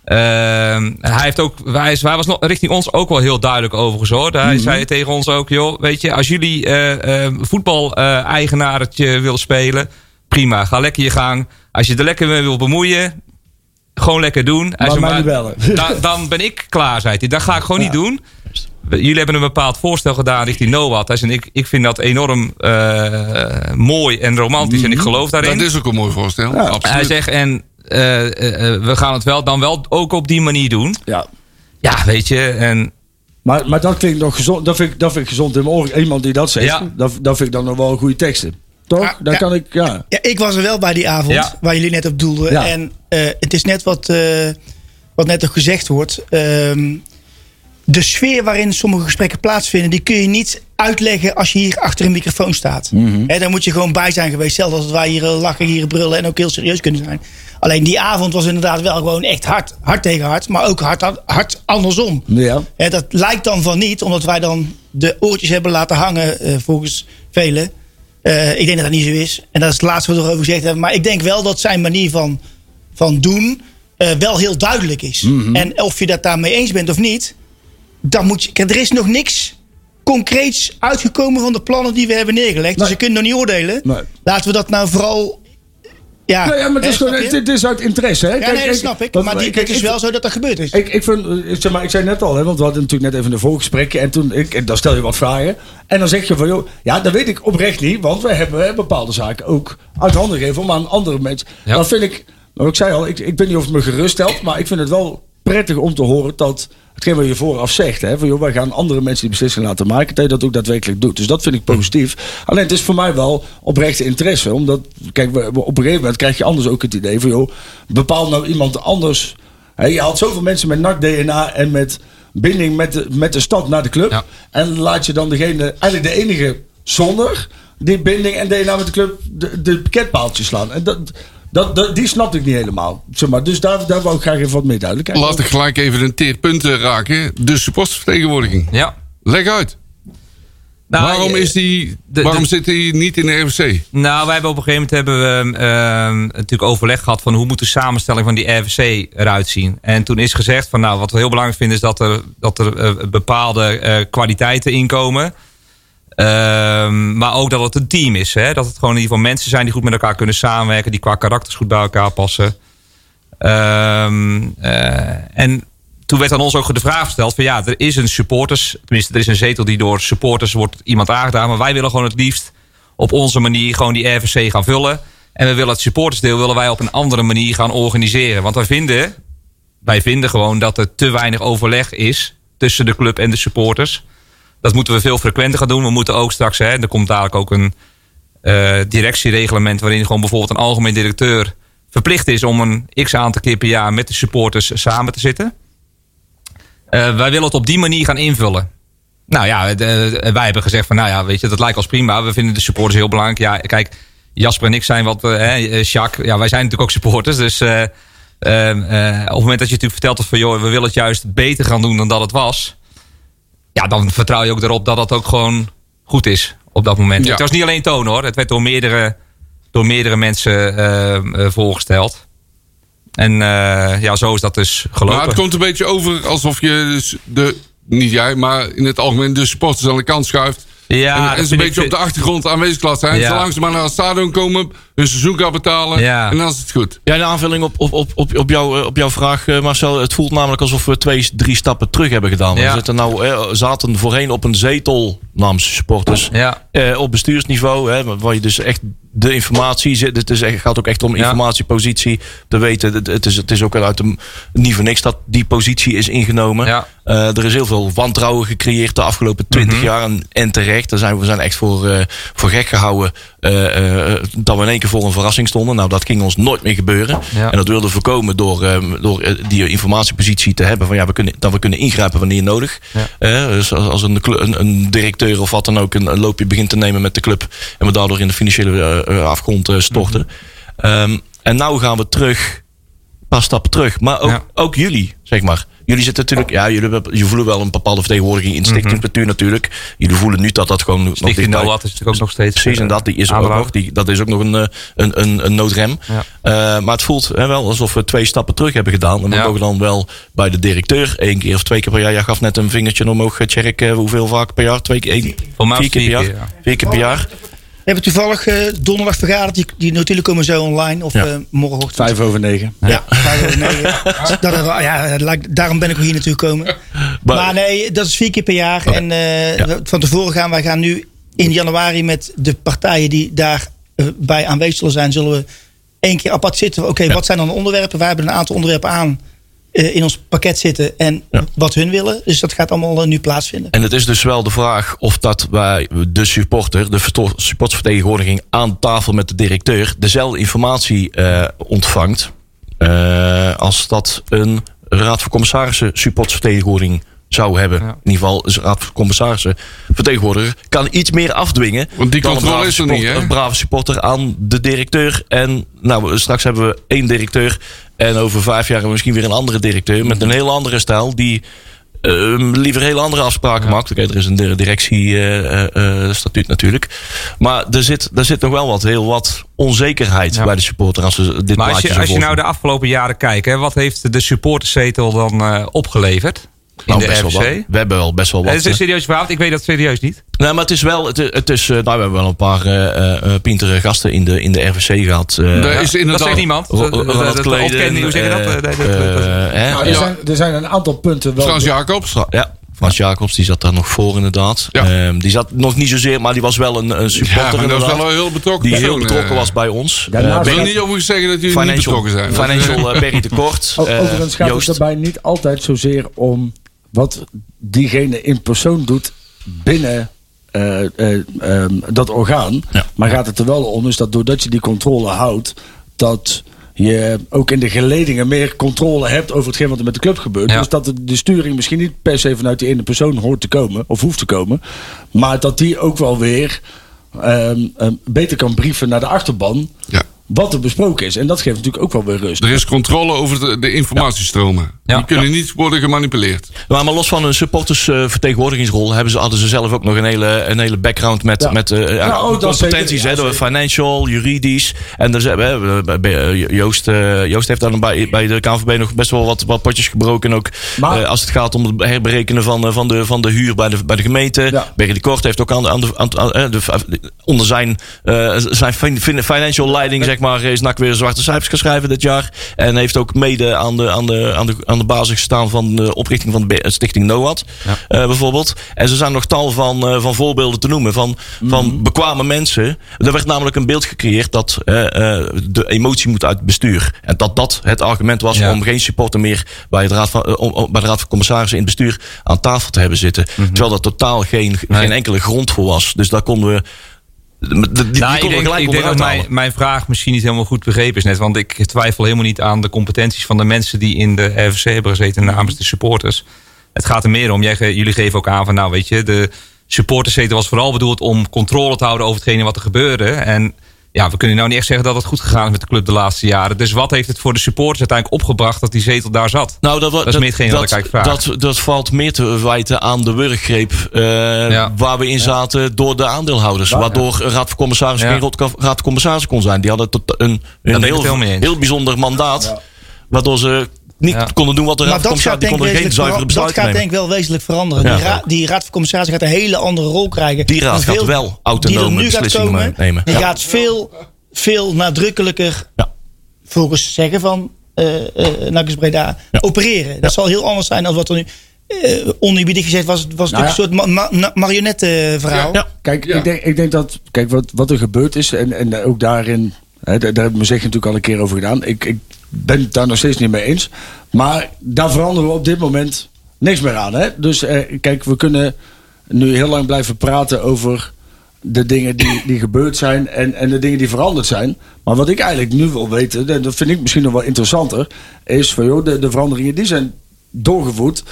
Ehm, hij, heeft ook, hij, is, hij was nog richting ons ook wel heel duidelijk overigens hoor. Hij zei tegen ons ook, joh, weet je, als jullie eh eh voetbal-eigenaartje willen spelen, prima, ga lekker je gang. Als je er lekker mee wil bemoeien, gewoon lekker doen. Hij Maar zei, da- dan ben ik klaar, zei hij. Dat ga ik gewoon niet doen. jullie hebben een bepaald voorstel gedaan richting NOAD. En ik, ik vind dat enorm eh, mooi en romantisch. En ik geloof daarin. Dat is ook een mooi voorstel. Ja. Absoluut. Hij zegt, en we gaan het wel dan wel ook op die manier doen. Ja. Ja, weet je. En Maar, maar dat klinkt nog gezond. Dat vind ik, dat vind ik gezond in mijn oren. Iemand die dat zegt, Ja. dat, dat vind ik dan nog wel goede teksten. Toch? Ja, Daar ja. kan ik, ja. Ja, ik was er wel bij die avond Ja. waar jullie net op doelden. Ja. En eh, het is net wat, eh, wat net ook gezegd wordt. Ehm, de sfeer waarin sommige gesprekken plaatsvinden, die kun je niet uitleggen als je hier achter een microfoon staat. Hè, daar moet je gewoon bij zijn geweest. Zelfs als wij hier lachen, hier brullen en ook heel serieus kunnen zijn. Alleen die avond was inderdaad wel gewoon echt hard, hard tegen hard, maar ook hard, hard andersom. Ja. Dat lijkt dan van niet, omdat wij dan de oortjes hebben laten hangen, eh, volgens velen. Eh, ik denk dat dat niet zo is. En dat is het laatste wat we erover gezegd hebben. Maar ik denk wel dat zijn manier van, van doen eh, wel heel duidelijk is. En of je dat daarmee eens bent of niet, dan moet je. Kijk, er is nog niks concreets uitgekomen van de plannen die we hebben neergelegd. Dus je kunt nog niet oordelen. Nee. Laten we dat nou vooral. Ja, Nou ja, maar het is, gewoon, het, het is uit interesse. Hè? Ja, nee, dat snap ik. want- Maar die, kijk, het is wel zo dat dat gebeurd is. Ik, ik, vind, ik, zeg maar, ik zei net al, hè, want we hadden natuurlijk net even een voorgesprekje. En toen, ik, en dan stel je wat vragen. En dan zeg je van, joh, ja, dat weet ik oprecht niet. Want we hebben bepaalde zaken ook uit handen gegeven om aan andere mensen. Ja. Dan vind ik, nou, ik zei al, ik, ik weet niet of het me geruststelt. Maar ik vind het wel prettig om te horen dat hetgeen wat je vooraf zegt. Hè, van, joh, wij gaan andere mensen die beslissingen laten maken. Dat je dat ook daadwerkelijk doet. Dus dat vind ik positief. Alleen het is voor mij wel oprechte interesse. Omdat, kijk, op een gegeven moment krijg je anders ook het idee van, joh, bepaal nou iemand anders. Hè, je haalt zoveel mensen met NAC-DNA en met binding met de, met de stad naar de club. Ja. En laat je dan degene, eigenlijk de enige zonder die binding en DNA met de club de, de pakketpaaltjes slaan. En dat, dat, dat, die snapte ik niet helemaal. Zeg maar. Dus daar, daar wou ik graag even wat meer duidelijkheid Laat ik gelijk even een teerpunt eh, raken. De supportersvertegenwoordiging. ja. Leg uit. Nou, waarom eh, is die, de- waarom de- zit hij niet in de RVC? Nou, wij hebben op een gegeven moment hebben we ehm, natuurlijk overleg gehad van hoe moet de samenstelling van die RVC eruit zien. En toen is gezegd van nou, wat we heel belangrijk vinden is dat er, dat er eh, bepaalde eh, kwaliteiten inkomen. Ehm, maar ook dat het een team is. Hè? Dat het gewoon in ieder geval mensen zijn die goed met elkaar kunnen samenwerken, die qua karakters goed bij elkaar passen. Ehm, eh, en toen werd aan ons ook de vraag gesteld van ja, er is een supporters, tenminste er is een zetel die door supporters wordt iemand aangedaan, maar wij willen gewoon het liefst op onze manier gewoon die RVC gaan vullen. En we willen het supportersdeel willen wij op een andere manier gaan organiseren. Want wij vinden, wij vinden gewoon dat er te weinig overleg is tussen de club en de supporters. Dat moeten we veel frequenter gaan doen. We moeten ook straks, hè, er komt dadelijk ook een eh, directiereglement waarin gewoon bijvoorbeeld een algemeen directeur verplicht is om een x aantal keer per jaar met de supporters samen te zitten. Eh, wij willen het op die manier gaan invullen. Nou ja, wij hebben gezegd van nou ja, weet je, dat lijkt ons prima. We vinden de supporters heel belangrijk. Ja, kijk, Jasper en ik zijn wat, eh, hè, Jacques, ja, wij zijn natuurlijk ook supporters. Dus op het moment dat je natuurlijk vertelt dat van joh, we willen het juist beter gaan doen dan dat het was. Ja, dan vertrouw je ook erop dat dat ook gewoon goed is op dat moment. Ja. Het was niet alleen Toon hoor. Het werd door meerdere, door meerdere mensen eh, eh, voorgesteld. En eh, ja, zo is dat dus gelopen. Maar het komt een beetje over alsof je dus de, niet jij, maar in het algemeen de supporters aan de kant schuift. Ja, en, ze een ik- beetje op de achtergrond aanwezig laat zijn. Ja. Zolang ze maar naar het stadion komen, hun seizoen gaan betalen. Ja. En dan is het goed. Ja, de aanvulling op, op, op, op, op, jou, eh, op jouw vraag, eh, Marcel. Het voelt namelijk alsof we twee, drie stappen terug hebben gedaan. Ja. We zitten nou, eh, zaten voorheen op een zetel namens supporters. Ja. Eh, op bestuursniveau, hè, waar je dus echt de informatie zit. Het is echt, gaat ook echt om informatiepositie. Te weten, het, het, is, het is ook uit de, niet voor niks dat die positie is ingenomen. Ja. Eh, er is heel veel wantrouwen gecreëerd de afgelopen twintig Mhm. jaar. En, en terecht. Daar zijn, we zijn echt voor, eh, voor gek gehouden. eh, eh, dat we in één voor een verrassing stonden. Nou, dat ging ons nooit meer gebeuren. Ja. En dat wilden we voorkomen door, eh, door eh, die informatiepositie te hebben. Van ja, we kunnen, dat we kunnen ingrijpen wanneer nodig. Ja. Eh, dus als een, een, een directeur of wat dan ook een, een loopje begint te nemen met de club. En we daardoor in de financiële eh, afgrond storten. Ehm, en nou gaan we terug. Een paar stappen terug. Maar ook, Ja. ook jullie, zeg maar. Jullie zitten natuurlijk, ja, jullie hebben, je voelen wel een bepaalde vertegenwoordiging in stichtingsbestuur natuurlijk. Jullie voelen nu dat dat gewoon nog Stichting dichtbij- NOAD is natuurlijk ook nog steeds. Precies, en dat die is ook nog. Die, dat is ook nog een, eh, een, een, een noodrem. Ja. Eh, maar het voelt hè, wel alsof we twee stappen terug hebben gedaan. En we Ja. mogen dan wel bij de directeur één keer of twee keer per jaar. Jij gaf net een vingertje omhoog, eh, Tjerk. eh, hoeveel vaak per jaar? Twee keer, één, vier keer per jaar. Vier keer per jaar. We hebben toevallig eh, donderdag vergaderd. Die, die notulen komen zo online. Of Ja. eh, morgenochtend. Vijf over negen. Ja, vijf over negen. Dat, ja, daarom ben ik ook hier naartoe gekomen. Maar- Maar nee, dat is vier keer per jaar. En eh, van tevoren gaan wij gaan nu in januari met de partijen die daar eh, bij aanwezig zullen zijn, zullen we één keer apart zitten. Oké, wat zijn dan de onderwerpen? Wij hebben een aantal onderwerpen aan in ons pakket zitten en Ja. wat hun willen. Dus dat gaat allemaal eh, nu plaatsvinden. En het is dus wel de vraag of dat wij de supporter, de supportersvertegenwoordiging aan tafel met de directeur dezelfde informatie eh, ontvangt eh, als dat een raad van commissarissen supportersvertegenwoordiging zou hebben. Ja. In ieder geval is de raad van commissarissen vertegenwoordiger kan iets meer afdwingen. Want die controle brave is er niet, supporter- hè? Een brave supporter aan de directeur. En nou, straks hebben we één directeur. En over vijf jaar hebben we misschien weer een andere directeur. Met een heel andere stijl. Die eh, liever hele andere afspraken maakt. Oké, er is een directiestatuut natuurlijk. Maar er zit, er zit nog wel wat, heel wat onzekerheid Ja. bij de supporter. Als we dit Maar als je, als je nou de afgelopen jaren kijkt, hè, wat heeft de supporterszetel dan eh, opgeleverd? In Nou, de best wel RFC? wat. We hebben wel best wel wat. Het is een serieus verhaal. Ik weet dat serieus niet. Nee, maar het is wel. Het, het is, eh, nou, we hebben wel een paar eh eh, pintere gasten in de, in de RVC gehad. eh, Daar is Dat inderdaad... zegt niemand. Ro- Dat- Kleden, Hoe zeg je dat? Nou, Er, zijn, er zijn een aantal punten wel. Frans Jacobs. Ja, Frans Jacobs, die zat daar nog voor inderdaad. Ja. Ehm, die zat nog niet zozeer, maar die was wel een, een supporter Ja, maar dat was wel heel betrokken die heel betrokken was bij ons. Daarnaast- Eh, Ik wil Berry- niet overigens zeggen dat jullie niet betrokken zijn. financial Berry Tekort. Eh, Overigens gaat Joost. het daarbij niet altijd zozeer om wat diegene in persoon doet binnen eh, eh, ehm, dat orgaan. Ja. Maar gaat het er wel om is dat doordat je die controle houdt, dat je ook in de geledingen meer controle hebt over hetgeen wat er met de club gebeurt. Ja. Dus dat de, de sturing misschien niet per se vanuit die ene persoon hoort te komen of hoeft te komen. Maar dat die ook wel weer ehm, ehm, beter kan brieven naar de achterban Ja. Wat er besproken is. En dat geeft natuurlijk ook wel weer rust. Er is controle over de, de informatiestromen. Ja. Die kunnen niet worden gemanipuleerd. Maar, maar los van een supportersvertegenwoordigingsrol hebben ze, hadden ze zelf ook nog een hele, een hele background met, Ja. met eh, ja, oh, dat competenties. zeker. Ja, hè, door financial, juridisch. En dus, eh, eh, Joost, eh, Joost heeft dan bij, bij de KNVB nog best wel wat, wat potjes gebroken. Ook Maar- eh, als het gaat om het herberekenen van, eh, van, de, van de huur bij de, bij de gemeente. Ja. Berry de Kort heeft ook aan, de- aan de, aan, aan- eh, de, onder zijn, eh, zijn fin- fin- financial leiding, zeg maar, is NAC weer zwarte cijfers gaan schrijven dit jaar. En heeft ook mede aan de, aan de, aan de, aan de basis gestaan van de oprichting van de Be- Stichting NOAD. eh, bijvoorbeeld. En er zijn nog tal van, eh, van voorbeelden te noemen van, van bekwame mensen. Er werd namelijk een beeld gecreëerd dat eh, eh, de emotie moet uit het bestuur. En dat dat het argument was Ja. om geen supporter meer bij, het raad van, eh, om, bij de Raad van Commissarissen in het bestuur aan tafel te hebben zitten. Terwijl daar totaal geen, geen enkele grond voor was. Dus daar konden we. Die, die, die Nou, ik denk, gelijk ik denk dat mijn, mijn vraag misschien niet helemaal goed begrepen is net. Want ik twijfel helemaal niet aan de competenties van de mensen die in de RVC hebben gezeten namens de supporters. Het gaat er meer om, jij, jullie geven ook aan van nou weet je, de supporterszetel was vooral bedoeld om controle te houden over hetgene wat er gebeurde. En ja, we kunnen nou niet echt zeggen dat het goed gegaan is met de club de laatste jaren. Dus wat heeft het voor de supporters uiteindelijk opgebracht dat die zetel daar zat? Nou, dat, Dat is meer hetgeen wat ik eigenlijk vraag. Dat, dat valt meer te wijten aan de wurggreep eh, Ja. waar we in zaten door de aandeelhouders. Waar- waardoor Raad van Commissarissen Ja. geen raad raad van commissarissen kon zijn. Die hadden tot een, een heel, heel bijzonder mandaat. Waardoor ze niet Ja. konden doen wat de Raad Maar van dat gaat, Commissarissen... Die denk, ik konden geen zuivere dat gaat denk ik wel wezenlijk veranderen. Ja. Die, ra- die raad van commissarissen gaat een hele andere rol krijgen. Die raad gaat wel autonome beslissingen komen. nemen. Die Ja. gaat veel, veel nadrukkelijker, Ja. volgens zeggen van eh uh, Nakkes Breda, Ja. opereren. Dat zal heel anders zijn dan wat er nu uh, oneerbiedig gezegd was. Het was Nou natuurlijk een soort ma ma marionette verhaal. Ja. Kijk, Ja. ik, denk, ik denk dat kijk, wat, wat er gebeurd is, en, en ook daarin, hè, daar, daar hebben we zeg natuurlijk al een keer over gedaan. Ik, ik ben het daar nog steeds niet mee eens. Maar daar veranderen we op dit moment niks meer aan. Hè? Dus eh, kijk, we kunnen nu heel lang blijven praten over de dingen die, die gebeurd zijn en, en de dingen die veranderd zijn. Maar wat ik eigenlijk nu wil weten, en dat vind ik misschien nog wel interessanter, is van joh, de, de veranderingen die zijn doorgevoerd.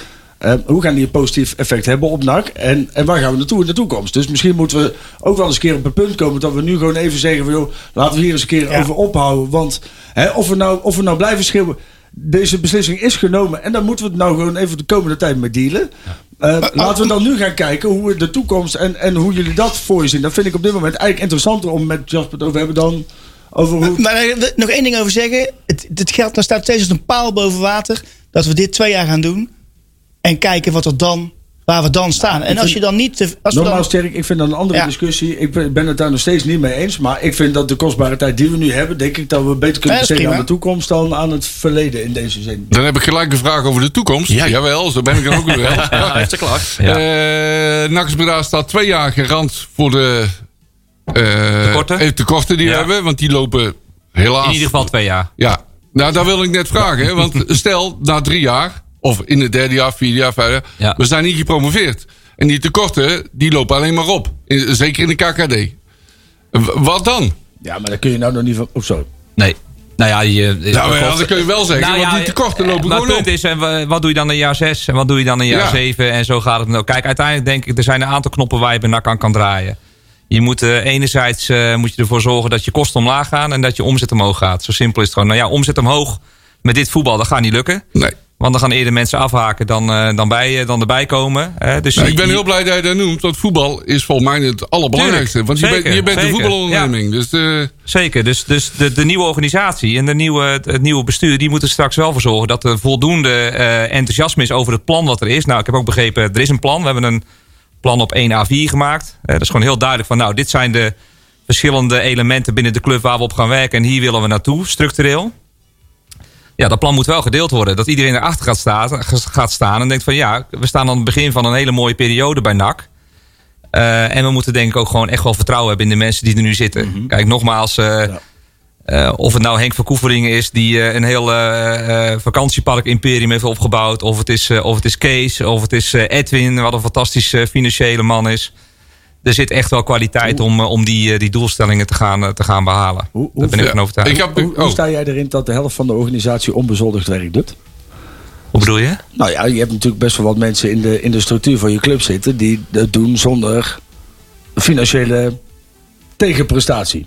Eh, hoe gaan die een positief effect hebben op NAC? En, en waar gaan we naartoe in de toekomst? Dus misschien moeten we ook wel eens een keer op een punt komen dat we nu gewoon even zeggen: van, joh, laten we hier eens een keer Ja. over ophouden. Want hè, of, we nou, of we nou blijven schreeuwen. Deze beslissing is genomen en dan moeten we het nou gewoon even de komende tijd mee dealen. Eh, laten we dan nu gaan kijken hoe we de toekomst en, en hoe jullie dat voor je zien. Dat vind ik op dit moment eigenlijk interessanter om met Jasper het over te hebben dan over hoe. Maar nog één ding over zeggen. Het, het geldt, daar staat steeds als een paal boven water. Dat we dit twee jaar gaan doen. En kijken wat er dan waar we dan staan. En als je dan niet... te- Als we Nogmaals, dan, Sterk, ik vind dat een andere Ja. discussie. Ik ben ben het daar nog steeds niet mee eens. Maar ik vind dat de kostbare tijd die we nu hebben, denk ik dat we beter kunnen Ja, besteden aan de toekomst dan aan het verleden in deze zin. Dan heb ik gelijk een vraag over de toekomst. Ja. Jawel, zo ben ik dan ook weer wel. Ja, heeft ze klaar. Eh Nax Breda staat twee jaar garant voor de eh, Tekorten? eh, tekorten die we Ja. hebben. Want die lopen helaas... In ieder geval twee jaar. Ja, nou daar wil ik net vragen. Hè, want stel, na drie jaar, of in het derde jaar, vierde jaar, vijfde jaar, Ja. we zijn niet gepromoveerd. En die tekorten, die lopen alleen maar op. In- zeker in de KKD. W- Wat dan? Ja, maar daar kun je nou nog niet van... Oh, sorry. Nee. Nou ja, je, Nou, ja, dat kun je wel zeggen, Nou want ja, die tekorten lopen maar gewoon het op. punt is, en wa- wat doe je dan in jaar 6 en wat doe je dan in jaar Ja. 7 en zo gaat het nou. Kijk, uiteindelijk denk ik, er zijn een aantal knoppen waar je bij NAC aan kan draaien. Je moet eh, enerzijds eh, moet je ervoor zorgen dat je kosten omlaag gaan en dat je omzet omhoog gaat. Zo simpel is het gewoon. Nou ja, omzet omhoog met dit voetbal, dat gaat niet lukken. Nee. Want dan gaan eerder mensen afhaken dan, eh, dan, bij, eh, dan erbij komen. Dus Nou, je- ik ben heel blij dat je dat noemt. Want voetbal is volgens mij het allerbelangrijkste. Want je bent, je bent een voetbalonderneming. Dus eh, Zeker, dus, dus de, de nieuwe organisatie en de nieuwe, het nieuwe bestuur... die moeten er straks wel voor zorgen dat er voldoende enthousiasme is over het plan wat er is. Nou, ik heb ook begrepen, er is een plan. We hebben een plan op 1 A4 gemaakt. Dat is gewoon heel duidelijk van, nou, dit zijn de verschillende elementen binnen de club... waar we op gaan werken en hier willen we naartoe, structureel. Ja, dat plan moet wel gedeeld worden. Dat iedereen erachter gaat staan, gaat staan en denkt van... ja, we staan aan het begin van een hele mooie periode bij NAC... Eh, en we moeten denk ik ook gewoon echt wel vertrouwen hebben in de mensen die er nu zitten. Kijk, nogmaals, eh, eh, of het nou Henk van Koeveringen is die een heel eh, eh, vakantiepark imperium heeft opgebouwd. Of het is, of het is Kees, of het is Edwin, wat een fantastisch eh, financiële man is. Er zit echt wel kwaliteit om, eh, om die, eh, die doelstellingen te gaan, eh, te gaan behalen. Hoe- Daar ben ik ja. van overtuigd. Ik heb, Hoe, hoe oh, sta jij erin dat de helft van de organisatie onbezoldigd werk doet? Hoe bedoel je? Nou ja, je hebt natuurlijk best wel wat mensen in de, in de structuur van je club zitten die dat doen zonder financiële tegenprestatie.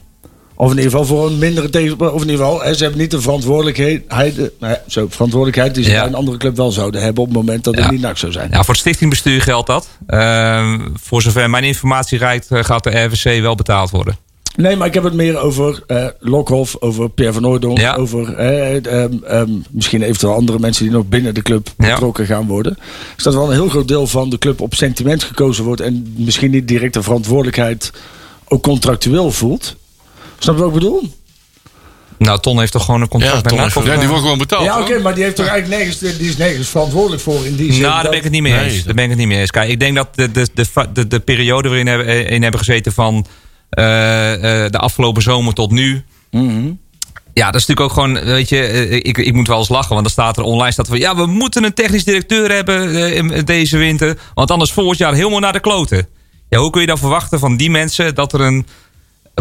Of in ieder geval voor een mindere tegen. Of in ieder geval, ze hebben niet de verantwoordelijkheid. hij- nou ja, zo, verantwoordelijkheid die ze Ja. bij een andere club wel zouden hebben op het moment dat het Ja. niet nak zou zijn. Ja, voor het stichtingbestuur geldt dat. Ehm, voor zover mijn informatie reikt, eh, gaat de RVC wel betaald worden. Nee, maar ik heb het meer over Lokhoff, over Pierre van Oordonk, Ja. over eh, ehm, ehm, misschien eventueel andere mensen die nog binnen de club Ja. betrokken gaan worden. Dus dat wel een heel groot deel van de club op sentiment gekozen wordt en misschien niet direct de verantwoordelijkheid ook contractueel voelt. Snap je wat ik bedoel? Nou, Ton heeft toch gewoon een contract Ja, met Ton NAC? ja, die eh? wordt gewoon betaald. ja, oké, maar die heeft toch eigenlijk nergens, die is nergens verantwoordelijk voor in die zin. Nou, daar dat- ben ik het niet mee eens. Daar ben ik het niet mee eens. Kijk, ik denk dat de, de, de, de, de periode waarin we hebben, in hebben gezeten van eh, eh, de afgelopen zomer tot nu. Mhm. Ja, dat is natuurlijk ook gewoon, weet je, eh, ik, ik moet wel eens lachen, want dan staat er online staat van, ja, we moeten een technisch directeur hebben eh, in- deze winter, want anders volgend jaar helemaal naar de kloten. Ja, hoe kun je dan verwachten van die mensen dat er een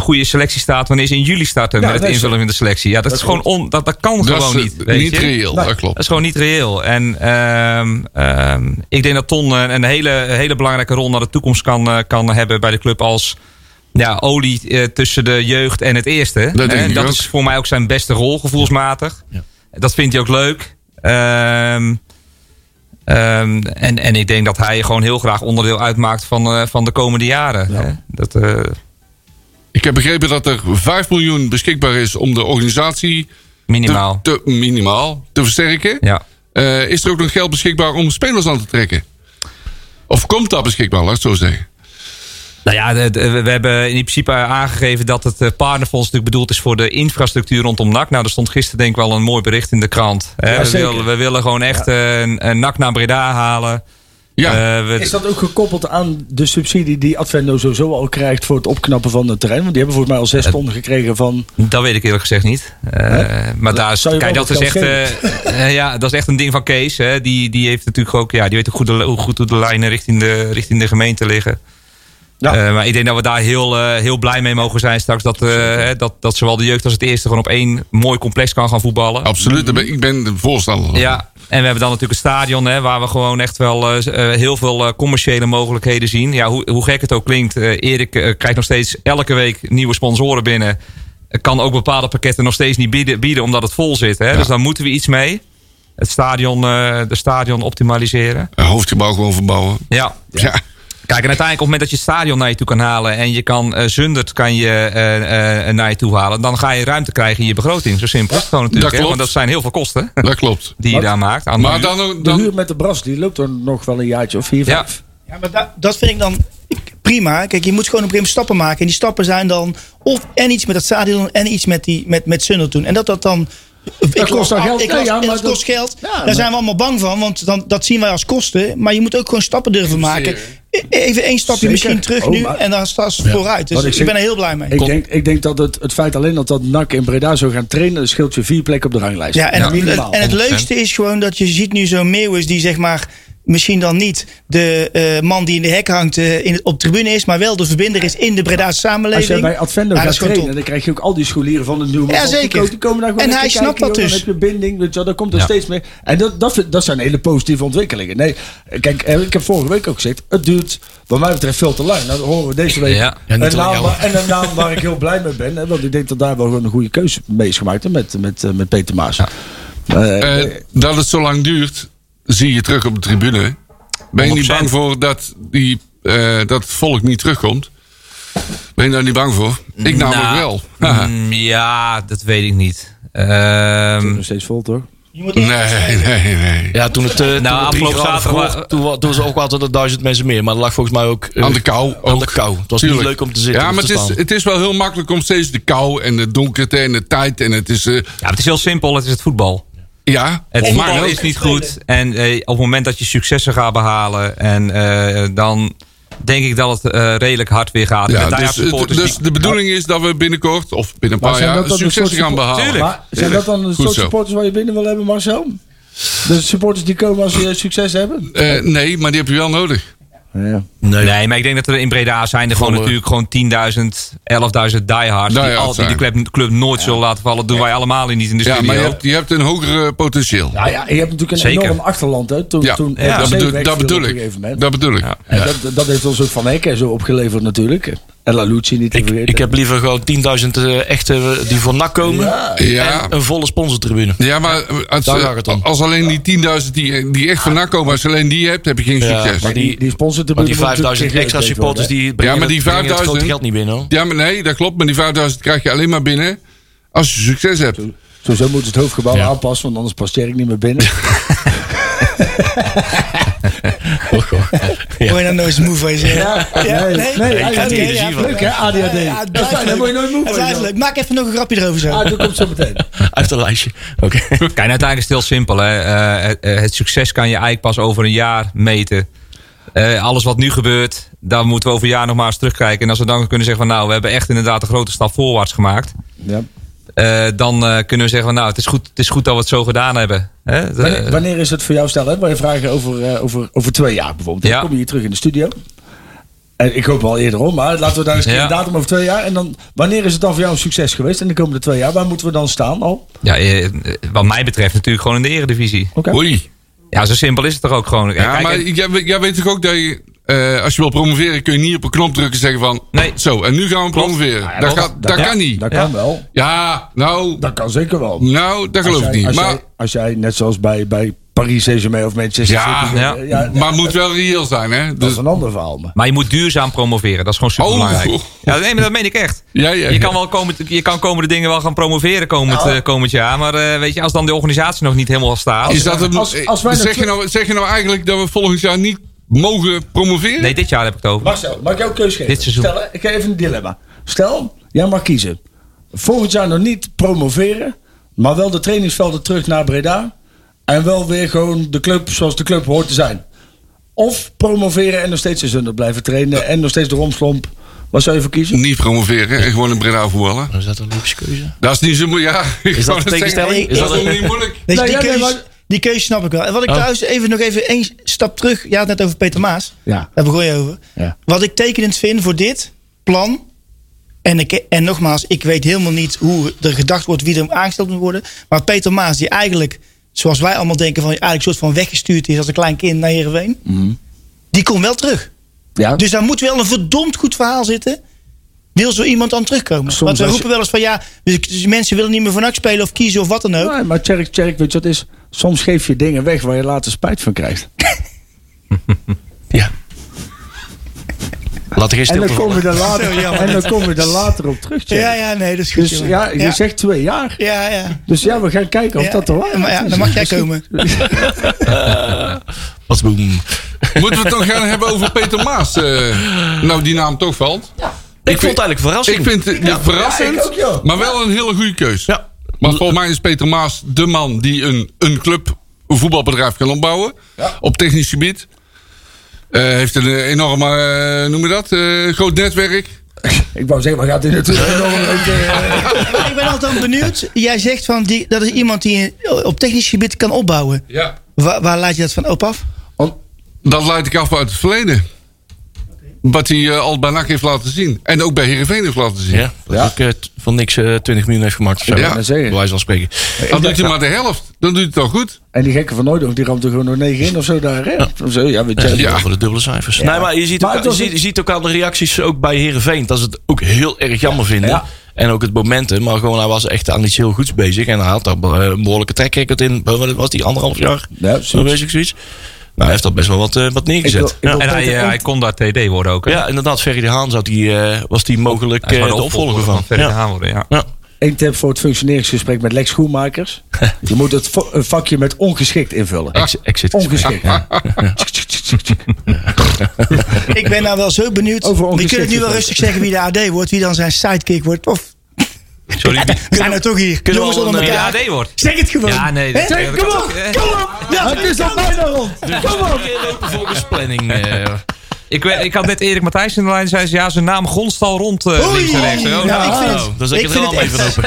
goede selectie staat wanneer ze in juli starten Ja, met het invullen van de selectie? Ja, dat, is gewoon on, dat, dat kan Dat gewoon is niet. eh, Weet niet je? reëel, Nee. dat klopt. Dat is gewoon niet reëel. En ehm, ehm, ik denk dat Ton een, een hele, hele belangrijke rol naar de toekomst kan, eh, kan hebben bij de club als ja, olie eh, tussen de jeugd en het eerste. Dat denk En ik dat ook. is voor mij ook zijn beste rol, gevoelsmatig. Ja. Dat vindt hij ook leuk. Ehm, ehm, en, en ik denk dat hij gewoon heel graag onderdeel uitmaakt van, eh, van de komende jaren. Ja. Hè? Dat, eh, Ik heb begrepen dat er 5 miljoen beschikbaar is om de organisatie minimaal. Te, te- minimaal te versterken. Ja. Eh, is er ook nog geld beschikbaar om spelers aan te trekken? Of komt dat beschikbaar, laat ik het zo zeggen? Nou ja, we hebben in principe aangegeven dat het eh, partnerfonds natuurlijk bedoeld is voor de infrastructuur rondom NAC. Nou, er stond gisteren denk ik wel een mooi bericht in de krant. Ja, we, willen, we willen gewoon echt eh, een, een NAC naar Breda halen. Ja, Eh, we- Is dat ook gekoppeld aan de subsidie die Advendo sowieso al krijgt voor het opknappen van het terrein? Want die hebben volgens mij al zes ton gekregen van... dat weet ik eerlijk gezegd niet. Eh, maar daar is, kijk, dat is, echt, eh, eh, ja, dat is echt een ding van Kees. Hè. Die, die heeft natuurlijk ook, ja, die weet ook goed de, hoe goed hoe de lijnen richting de, richting de gemeente liggen. Ja. Eh, maar ik denk dat we daar heel, eh, heel blij mee mogen zijn straks. Dat, eh, hè, dat, dat zowel de jeugd als het eerste gewoon op één mooi complex kan gaan voetballen. absoluut. Ik ben de voorstander. Ja, en we hebben dan natuurlijk een stadion hè, waar we gewoon echt wel eh, eh, heel veel eh, commerciële mogelijkheden zien. Ja, hoe, hoe gek het ook klinkt, Erik krijgt nog steeds elke week nieuwe sponsoren binnen. Kan ook bepaalde pakketten nog steeds niet bieden, bieden omdat het vol zit. Hè? Dus daar moeten we iets mee. Het stadion, de stadion optimaliseren. Een hoofdgebouw gewoon verbouwen. Ja. Ja. Kijk, en uiteindelijk op het moment dat je het stadion naar je toe kan halen... en je kan eh Zundert kan je, eh, eh, naar je toe halen... dan ga je ruimte krijgen in je begroting. Zo simpel is het gewoon natuurlijk. Dat hè. Want dat zijn heel veel kosten Dat klopt. die je Wat? daar maakt. Aan Maar de- dan, De huur met de bras, die loopt er nog wel een jaartje of vier, Ja. vijf. Ja, maar da- dat vind ik dan prima. Kijk, je moet gewoon op een gegeven moment stappen maken. En die stappen zijn dan of en iets met dat stadion en iets met, die, met, met doen. En dat dat dan... ik kost dan geld. Ik ja, dat dat- kost geld. Ja, Daar maar- zijn we allemaal bang van. Want dan, dat zien wij als kosten. Maar je moet ook gewoon stappen durven maken. Even één stapje Zeker. misschien terug Oh, nu. maar- En dan staat het vooruit. Dus ik ben er heel blij mee. Ik denk, ik denk dat het, het feit alleen dat dat NAC in Breda zou gaan trainen, dat scheelt je vier plekken op de ranglijst. Ja, en, Ja. het, en het 100%. leukste is gewoon dat je ziet nu zo'n Meeuwis die zeg maar misschien dan niet de eh, man die in de hek hangt eh, in het, op tribune is, maar wel de verbinder is in de Breda's samenleving. Als jij bij Advendo Ja, gaat trainen, dan krijg je ook al die scholieren van de nieuwe. Ja, zeker. Die komen daar gewoon En hij snapt kijken, dat joh, dus. Dan heb je binding, weet je, wel, daar komt er Ja. steeds meer. En dat, dat, dat zijn hele positieve ontwikkelingen. Nee, kijk, eh, ik heb vorige week ook gezegd, het duurt wat mij betreft veel te lang. Nou, dat horen we deze week. Ja. Ja, een naam, en een naam waar ik heel blij mee ben. Hè, want ik denk dat daar wel gewoon een goede keuze mee is gemaakt hè, met, met, met Peter Maas. Eh, dat het zo lang duurt, zie je terug op de tribune. Ben je niet 100%. bang voor dat, die, eh, dat het volk niet terugkomt? Ben je daar niet bang voor? Ik namelijk Nou, wel. Mm, ja, dat weet ik niet. Ehm, nog steeds vol, toch? Je moet Nee, nee, nee. Ja, toen het, eh, toen het zaterdag vroeg, wa- toen, was ook altijd duizend mensen meer. Maar dat lag volgens mij ook... eh, Aan de kou Aan de ook. kou. Het was Tuurlijk. niet leuk om te zitten Ja, maar het is, het is wel heel makkelijk om steeds de kou en de donkerte en de tijd. En het is. eh, ja, het is heel simpel. Het is het voetbal. Ja, Het maar voetbal is niet goed. En eh, op het moment dat je successen gaat behalen... En, eh, dan denk ik dat het eh, redelijk hard weer gaat. Ja, dus, supporters dus die- de bedoeling is dat we binnenkort, of binnen een Maar paar zijn jaar, dat dan de successen soort gaan behalen. Tuurlijk. Maar zijn dat dan de Goed soort zo. supporters waar je binnen wil hebben, Marcel? De supporters die komen als ze succes hebben? Eh, nee, maar die heb je wel nodig. Ja. Nee. Nee, maar ik denk dat er in Breda zijn er gewoon Volle- natuurlijk gewoon 10.000, 11.000 diehards. Die, al, die de club, club nooit zullen laten vallen. Dat doen wij allemaal niet in de Ja, studio. maar je hebt, je hebt een hoger potentieel. Nou ja, je hebt natuurlijk een Zeker. enorm achterland. Hè, toen, Ja, toen dat, bedoel, dat bedoel op een ik. gegeven moment. Dat bedoel ik. Ja. En dat, dat heeft ons ook Van Hekken zo opgeleverd natuurlijk. En Lalucci niet te Ik, vergeten. ik heb liever gewoon 10.000 eh, echte eh, die voor NAC komen. Ja. En een volle sponsortribune. Ja, maar als, Daar eh, gaat het om. als alleen die 10.000 die, die echt van komen, als je alleen die hebt, heb je geen Ja, succes. maar die, die- die sponsor Maar die 5000 extra supporters die brengen, Ja, maar die het, brengen het 5000 grote geld niet binnen. Hoor. Ja, maar nee, dat klopt. Maar die 5000 krijg je alleen maar binnen als je succes hebt. Sowieso moet het hoofdgebouw Ja. aanpassen, want anders past Tjerk niet meer binnen. Word je dan nooit moe van jezelf? Ja, Ja, nee, nee. nee, nee, nee, ja, leuk hè, ADHD. Ja, het daar word je nooit moe Het van. leuk. Maak even nog een grapje erover zo. Ah, dat komt zo meteen. Heeft een lijstje. Oké. Kijk, uiteindelijk is het heel simpel. Hè. Eh, het, eh, het succes kan je eigenlijk pas over een jaar meten. Eh, alles wat nu gebeurt, daar moeten we over een jaar nog maar eens terugkijken. En als we dan kunnen zeggen van nou, we hebben echt inderdaad een grote stap voorwaarts gemaakt. Ja. Eh, dan eh, kunnen we zeggen van nou, het is goed, het is goed dat we het zo gedaan hebben. Hè? De- Wanneer, wanneer is het voor jou stel? Hè? Wij vragen over, eh, over, over twee jaar bijvoorbeeld. Dan Ja. kom je hier terug in de studio. En ik hoop wel eerder om, maar laten we daar eens Ja. een datum over twee jaar. En dan, wanneer is het dan voor jou een succes geweest in de komende twee jaar? Waar moeten we dan staan al? ja, eh, wat mij betreft natuurlijk gewoon in de eredivisie. Oké. Oei. Ja, zo simpel is het toch ook gewoon. Ja, Kijk, maar en- jij, weet- jij weet toch ook dat je, eh, als je wil promoveren, kun je niet op een knop drukken en zeggen van, Nee. zo, en nu gaan we promoveren. Ja, dat gaat, dat ja. kan niet. Dat Ja. kan wel. Ja, nou, Dat kan zeker wel. nou, dat geloof Als ik jij- niet. Als, Maar, jij, als jij, net zoals bij, bij Paris Saint-Germain of Manchester Ja, City... ja. ja, maar het moet wel reëel zijn, hè? dat Dus, is een ander verhaal. Maar. Maar je moet duurzaam promoveren. Dat is gewoon super belangrijk. Oh. Ja, nee, maar dat meen ik echt. ja, ja, Je ja. kan wel komend, je kan komende dingen wel gaan promoveren komend, eh, komend jaar. Maar eh, weet je, als dan de organisatie nog niet helemaal staat. Is dat een, Als- als wij zeg, je nou, zeg je nou eigenlijk dat we volgend jaar niet mogen promoveren? Nee, dit jaar heb ik het over. Marcel, mag ik jou een keuze geven? Dit seizoen. Stel, ik ga even een dilemma. Stel, jij mag kiezen. Volgend jaar nog niet promoveren, maar wel de trainingsvelden terug naar Breda. En wel weer gewoon de club zoals de club hoort te zijn. Of promoveren en nog steeds in Zundert blijven trainen en nog steeds de romslomp. Wat zou je voor kiezen? Niet promoveren en gewoon in Breda voetballen. Is dat een logische keuze? Dat is niet zo moeilijk. Ja, Is dat een tegenstelling? Is Dat dat is niet moeilijk. Nee, die, ja, nee, keuze, maar- die keuze snap ik wel. En wat ik Oh. trouwens even nog even één stap terug. Het net over Peter Maas. Ja. Daar begon je over. Ja. Wat ik tekenend vind voor dit plan. En, ik, en nogmaals, ik weet helemaal niet hoe er gedacht wordt wie er aangesteld moet worden. Maar Peter Maas, die eigenlijk, zoals wij allemaal denken, van eigenlijk een soort van weggestuurd is als een klein kind naar Heerenveen. Die komt wel terug. Ja, Dus daar moet wel een verdomd goed verhaal zitten. Wil zo iemand dan terugkomen? Soms Want we je- roepen wel eens van ja, dus, dus mensen willen niet meer van NAC spelen of kiezen of wat dan ook. Nee, maar Tjerk, Tjerk, weet je wat is? Soms geef je dingen weg waar je later spijt van krijgt. Ja. laat er En dan we vallen. er later, en dan komen we er later op terug. Ja, ja, nee, dat is goed. Dus ja, je ja. zegt twee jaar. Ja, ja. Dus ja, we gaan kijken of Ja, dat er waar maar ja, dan mag jij komen. Pas boem. Moeten we het nog gaan hebben over Peter Maas? eh, nou, die naam toch valt. Ik vond het eigenlijk verrassing. Ik vind het Ja, verrassend, ook, maar wel een hele goede keus. Ja. Maar volgens mij is Peter Maas de man die een, een club, een voetbalbedrijf kan opbouwen. Op technisch gebied. Eh, heeft een enorme, eh, noem je dat, eh, groot netwerk. Ik wou zeggen, maar gaat hij natuurlijk Ik ben altijd benieuwd. Jij zegt van die, dat is iemand die op technisch gebied kan opbouwen. Ja. Waar, waar laat je dat van op af? Dat leid ik af uit het verleden. Wat hij eh, al bij NAC heeft laten zien. En ook bij Heerenveen heeft laten zien. Ja, dat Ja. ook eh, van niks eh, 20 miljoen heeft gemaakt. Zo. Ja. dat zeggen. Bij wijze van spreken. Dan doet hij maar de helft. Dan doet hij het al goed. En die gekke van Nooit die ramt er gewoon nog negen in of zo daar, hè? Zo, ja, weet je. Ja. Voor de dubbele cijfers. Nee, maar je ziet, Maar ook, je, ziet, een- je ziet ook aan de reacties ook bij Herenveen dat ze het ook heel erg jammer vinden. Ja. En ook het momentum. Maar gewoon, hij was echt aan iets heel goeds bezig. En hij had daar een behoorlijke track record in. Wat was die anderhalf jaar? Ja, Zo zoiets. bezig zoiets. Nou, hij heeft dat best wel wat, eh, wat neergezet. Ik wil- ik wil- ja. En hij, eh, hij kon daar TD worden ook. hè? ja, inderdaad. Ferry de Haan zou die, eh, was die mogelijk eh, de opvolger van. Ferry de. Haan worden, ja. Ja. Eén tip voor het functioneringsgesprek met Lex Schoenmakers. Je moet het vakje met ongeschikt invullen. Ex- Exit. Ongeschikt. Ja. Ik ben nou wel zo benieuwd. Je kunt het nu wel rustig zeggen wie de AD wordt, wie dan zijn sidekick wordt. Of Sorry, we zijn nou toch hier. Kunnen we Jongens onder elkaar. AD wordt. Zeg het gewoon. Ja, nee. Dat- kom op, kom op. Ja, Het is al bijna rond. Kom op. lopen volgens planning. eh. Ik, weet- ik had net Erik Matthijs in de lijn. Zei ze, ja, zijn naam gonst al rond eh, Oei. links en rechts. hè. Nou, ik vind Oh, het, dan zet ik ik het even echt-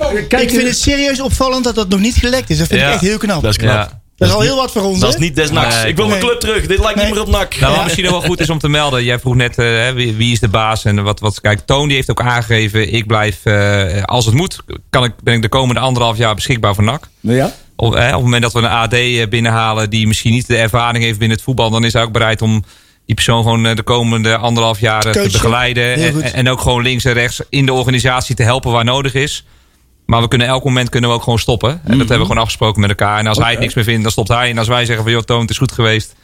open. Kijk, ik vind het serieus opvallend dat dat nog niet gelekt is. Dat vind Ja. ik echt heel knap. Dat is knap. Ja. Dat is al heel wat voor ons. Dat is niet des nachts. Nee, ik wil mijn club terug. Dit lijkt niet meer op nak. Nou, wat misschien nog wel goed is om te melden. Jij vroeg net, eh, hè, wie, wie is de baas en wat, wat. Kijk, Toon die heeft ook aangegeven. Ik blijf, eh, als het moet, kan ik, ben ik de komende anderhalf jaar beschikbaar voor NAC. Ja? Op, hè, op het moment dat we een AD eh, binnenhalen die misschien niet de ervaring heeft binnen het voetbal, dan is hij ook bereid om die persoon gewoon de komende anderhalf jaar te begeleiden. En, en ook gewoon links en rechts in de organisatie te helpen waar nodig is. Maar we kunnen elk moment kunnen we ook gewoon stoppen. En dat hebben we gewoon afgesproken met elkaar. En als hij het niks meer vindt, dan stopt hij. En als wij zeggen van joh, Toon, het is goed geweest.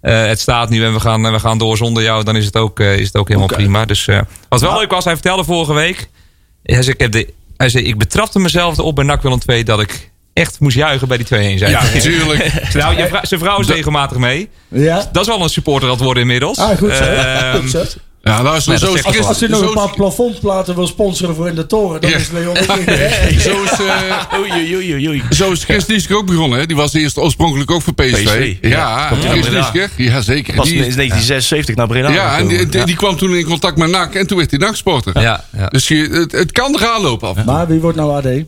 Eh, het staat nu en we gaan, we gaan door zonder jou. Dan is het ook, eh, is het ook helemaal prima. Dus eh, wat wel leuk was, hij vertelde vorige week. Hij zei, ik, heb de, hij zei, ik betrapte mezelf erop bij NAC Willem II dat ik echt moest juichen bij die 2-1. zei Ja, natuurlijk. Nou, je vrou- zijn vrouw is regelmatig mee. Ja? Dat is wel een supporter dat worden inmiddels. Ah, goed zo. Ehm, Goed zo. Ja, luister, zo is Als je nog een paar plafondplaten wil sponsoren voor in de toren, dan Ja. is Leon. Zo is, eh, Oei, oei, oei, oei, oei. zo is Chris Nieske ook begonnen. Hè? Die was eerst oorspronkelijk ook voor PSV. PSV, Ja, Chris. Ja, zeker. Pas in Die, 1976 naar Breda. ja, en die, kwam toen in contact met NAC. En toen werd hij NAC-sporter. Ja, ja. Dus je, het, het kan eraan lopen af. Maar wie wordt nou AD?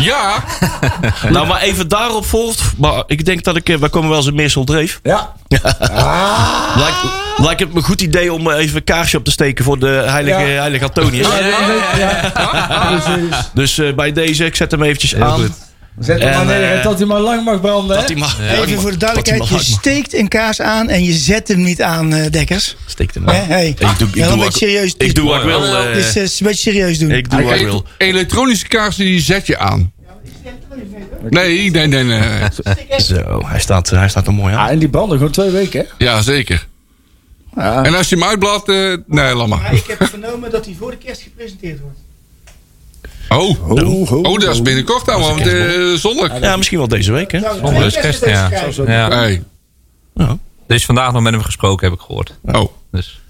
Ja, Nou, maar even daarop volgt. Maar ik denk dat ik. eh, Wij komen wel eens in Meersel Dreef. Ja. Lijkt, lijkt het me een goed idee om eh, even een kaarsje op te steken voor de heilige, Ja. heilige Antonius. ja. Precies. Dus eh, bij deze, ik zet hem eventjes Heel aan. goed. Zet hem En, maar neer eh, en dat hij maar lang mag branden. Dat hij mag. Even voor de duidelijkheid. Je steekt een kaars aan en je zet hem niet aan, eh, Dekkers. Steekt hem aan. Hey. Ik doe, ik Wel doe wat- serieus. Ik doe wat ik wil. eh, Dus eh, een beetje serieus doen. Ik doe wat ik wil. elektronische kaarsen die zet je aan. Nee, nee, nee, nee. Zo, hij staat, hij staat er mooi aan. en die branden gewoon twee weken, hè? Ja, zeker. Ja. En als je hem uitbladt, eh nee, laat Maar maar. ik heb vernomen dat hij voor de kerst gepresenteerd wordt. Oh, Ho, ho, oh dat is binnenkort dan, want eh zondag. Ja, misschien wel deze week, hè? Zonder de kerst, ja. ja. Hey. Er is vandaag nog met hem gesproken, heb ik gehoord. Oh. Dus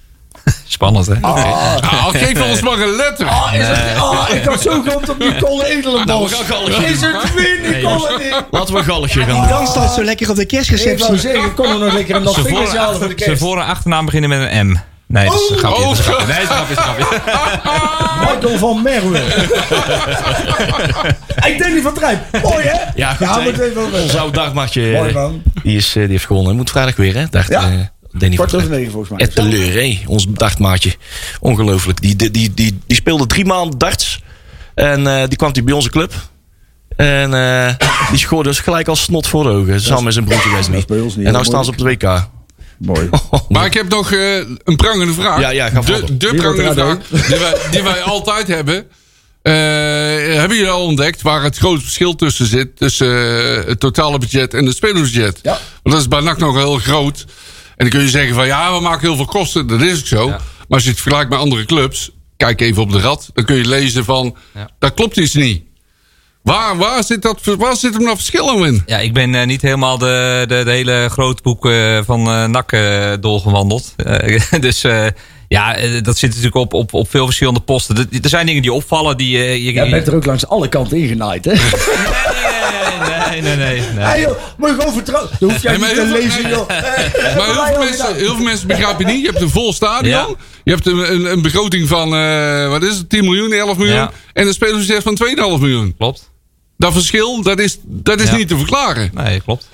spannend, hè? Ah, geef ons maar een letter. Oh, ik had zo gehoopt op Nicole Edelenbos. Nou, Is het weer Nicole nee, Laten we een galletje gaan doen. Dan staat zo lekker op de Ik wou kerstreceptie. zeggen, ik kon er nog lekker een nog Zijn vingertje halen voor voor, de zijn kerst. voor- en achternaam beginnen met een M. Nee, dat is een grapje. oh. grapje. Nee, dat is een grapje. is. Michael van Merwe. ik denk niet van Trijp. Mooi, hè? Ja, goed. Ja. Ons oude dagmaatje, Mooi, eh, man. die, is, eh, die heeft gewonnen. Moet vrijdag weer, hè? Dacht, Ja. eh, Danny Kwart over negen, volgens mij. Het teleur? Ons dachtmaatje. Ongelooflijk. Die, die, die, die, die speelde drie maanden darts. En eh, die kwam bij onze club. En eh, die schoorde dus gelijk als snot voor de ogen. Samen met zijn broertje Wesley. niet En nou staan ze op het WK. Mooi. Maar ik heb nog eh, een prangende vraag. Ja, ja, ga de, de prangende vraag die wij, die wij altijd hebben. Eh, hebben jullie al ontdekt waar het grote verschil tussen zit? Tussen eh, het totale budget en het spelersbudget? Ja. Want dat is bij NAC nog heel groot. dan kun je zeggen van ja, we maken heel veel kosten. Dat is ook zo. Maar als je het vergelijkt met andere clubs, kijk even op de rad. Dan kun je lezen van, Ja. dat klopt iets niet. Waar, waar, zit dat, waar zit hem dat verschil in? Ja, ik ben eh, niet helemaal de, de, de hele grootboek eh, van eh NAC eh, doorgewandeld. Eh, dus eh, ja, dat zit natuurlijk op, op, op veel verschillende posten. Er- Er zijn dingen die opvallen die... eh, je, Jij bent er ook langs alle kanten ingenaaid, hè? Nee, nee, nee. nee. Hey, joh, moet je gewoon vertrouwen. Dan hoef jij Nee, niet te heel veel- lezen, joh. Maar heel veel, mensen, heel veel mensen begrijpen niet. Je hebt een vol stadion. Ja. Je hebt een, een, een begroting van, eh, wat is het, 10 miljoen, 11 miljoen. Ja. En een spelersbudget van 2,5 miljoen. Klopt. Dat verschil, dat is, dat is Ja. niet te verklaren. Nee, klopt.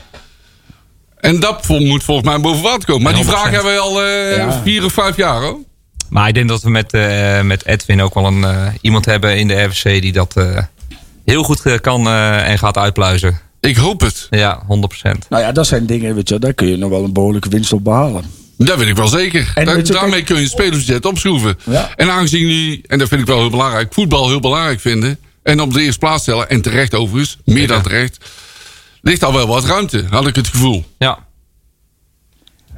En dat moet volgens mij boven water komen. Maar die 100%. vraag hebben we al eh, Ja. vier of vijf jaar hoor. Maar ik denk dat we met, eh, met Edwin ook wel een, eh, iemand hebben in de RVC die dat eh, heel goed kan eh, en gaat uitpluizen. Ik hoop het. Ja, 100%. Nou ja, dat zijn dingen, weet je, daar kun je nog wel een behoorlijke winst op behalen. Dat weet ik wel zeker. En Da- weet je, daarmee kijk- kun je het spelersbudget opschroeven. Ja. En aangezien jullie, en dat vind ik wel heel belangrijk, voetbal heel belangrijk vinden. En op de eerste plaats stellen, en terecht overigens, meer dan terecht. Ligt al wel wat ruimte, had ik het gevoel. Ja.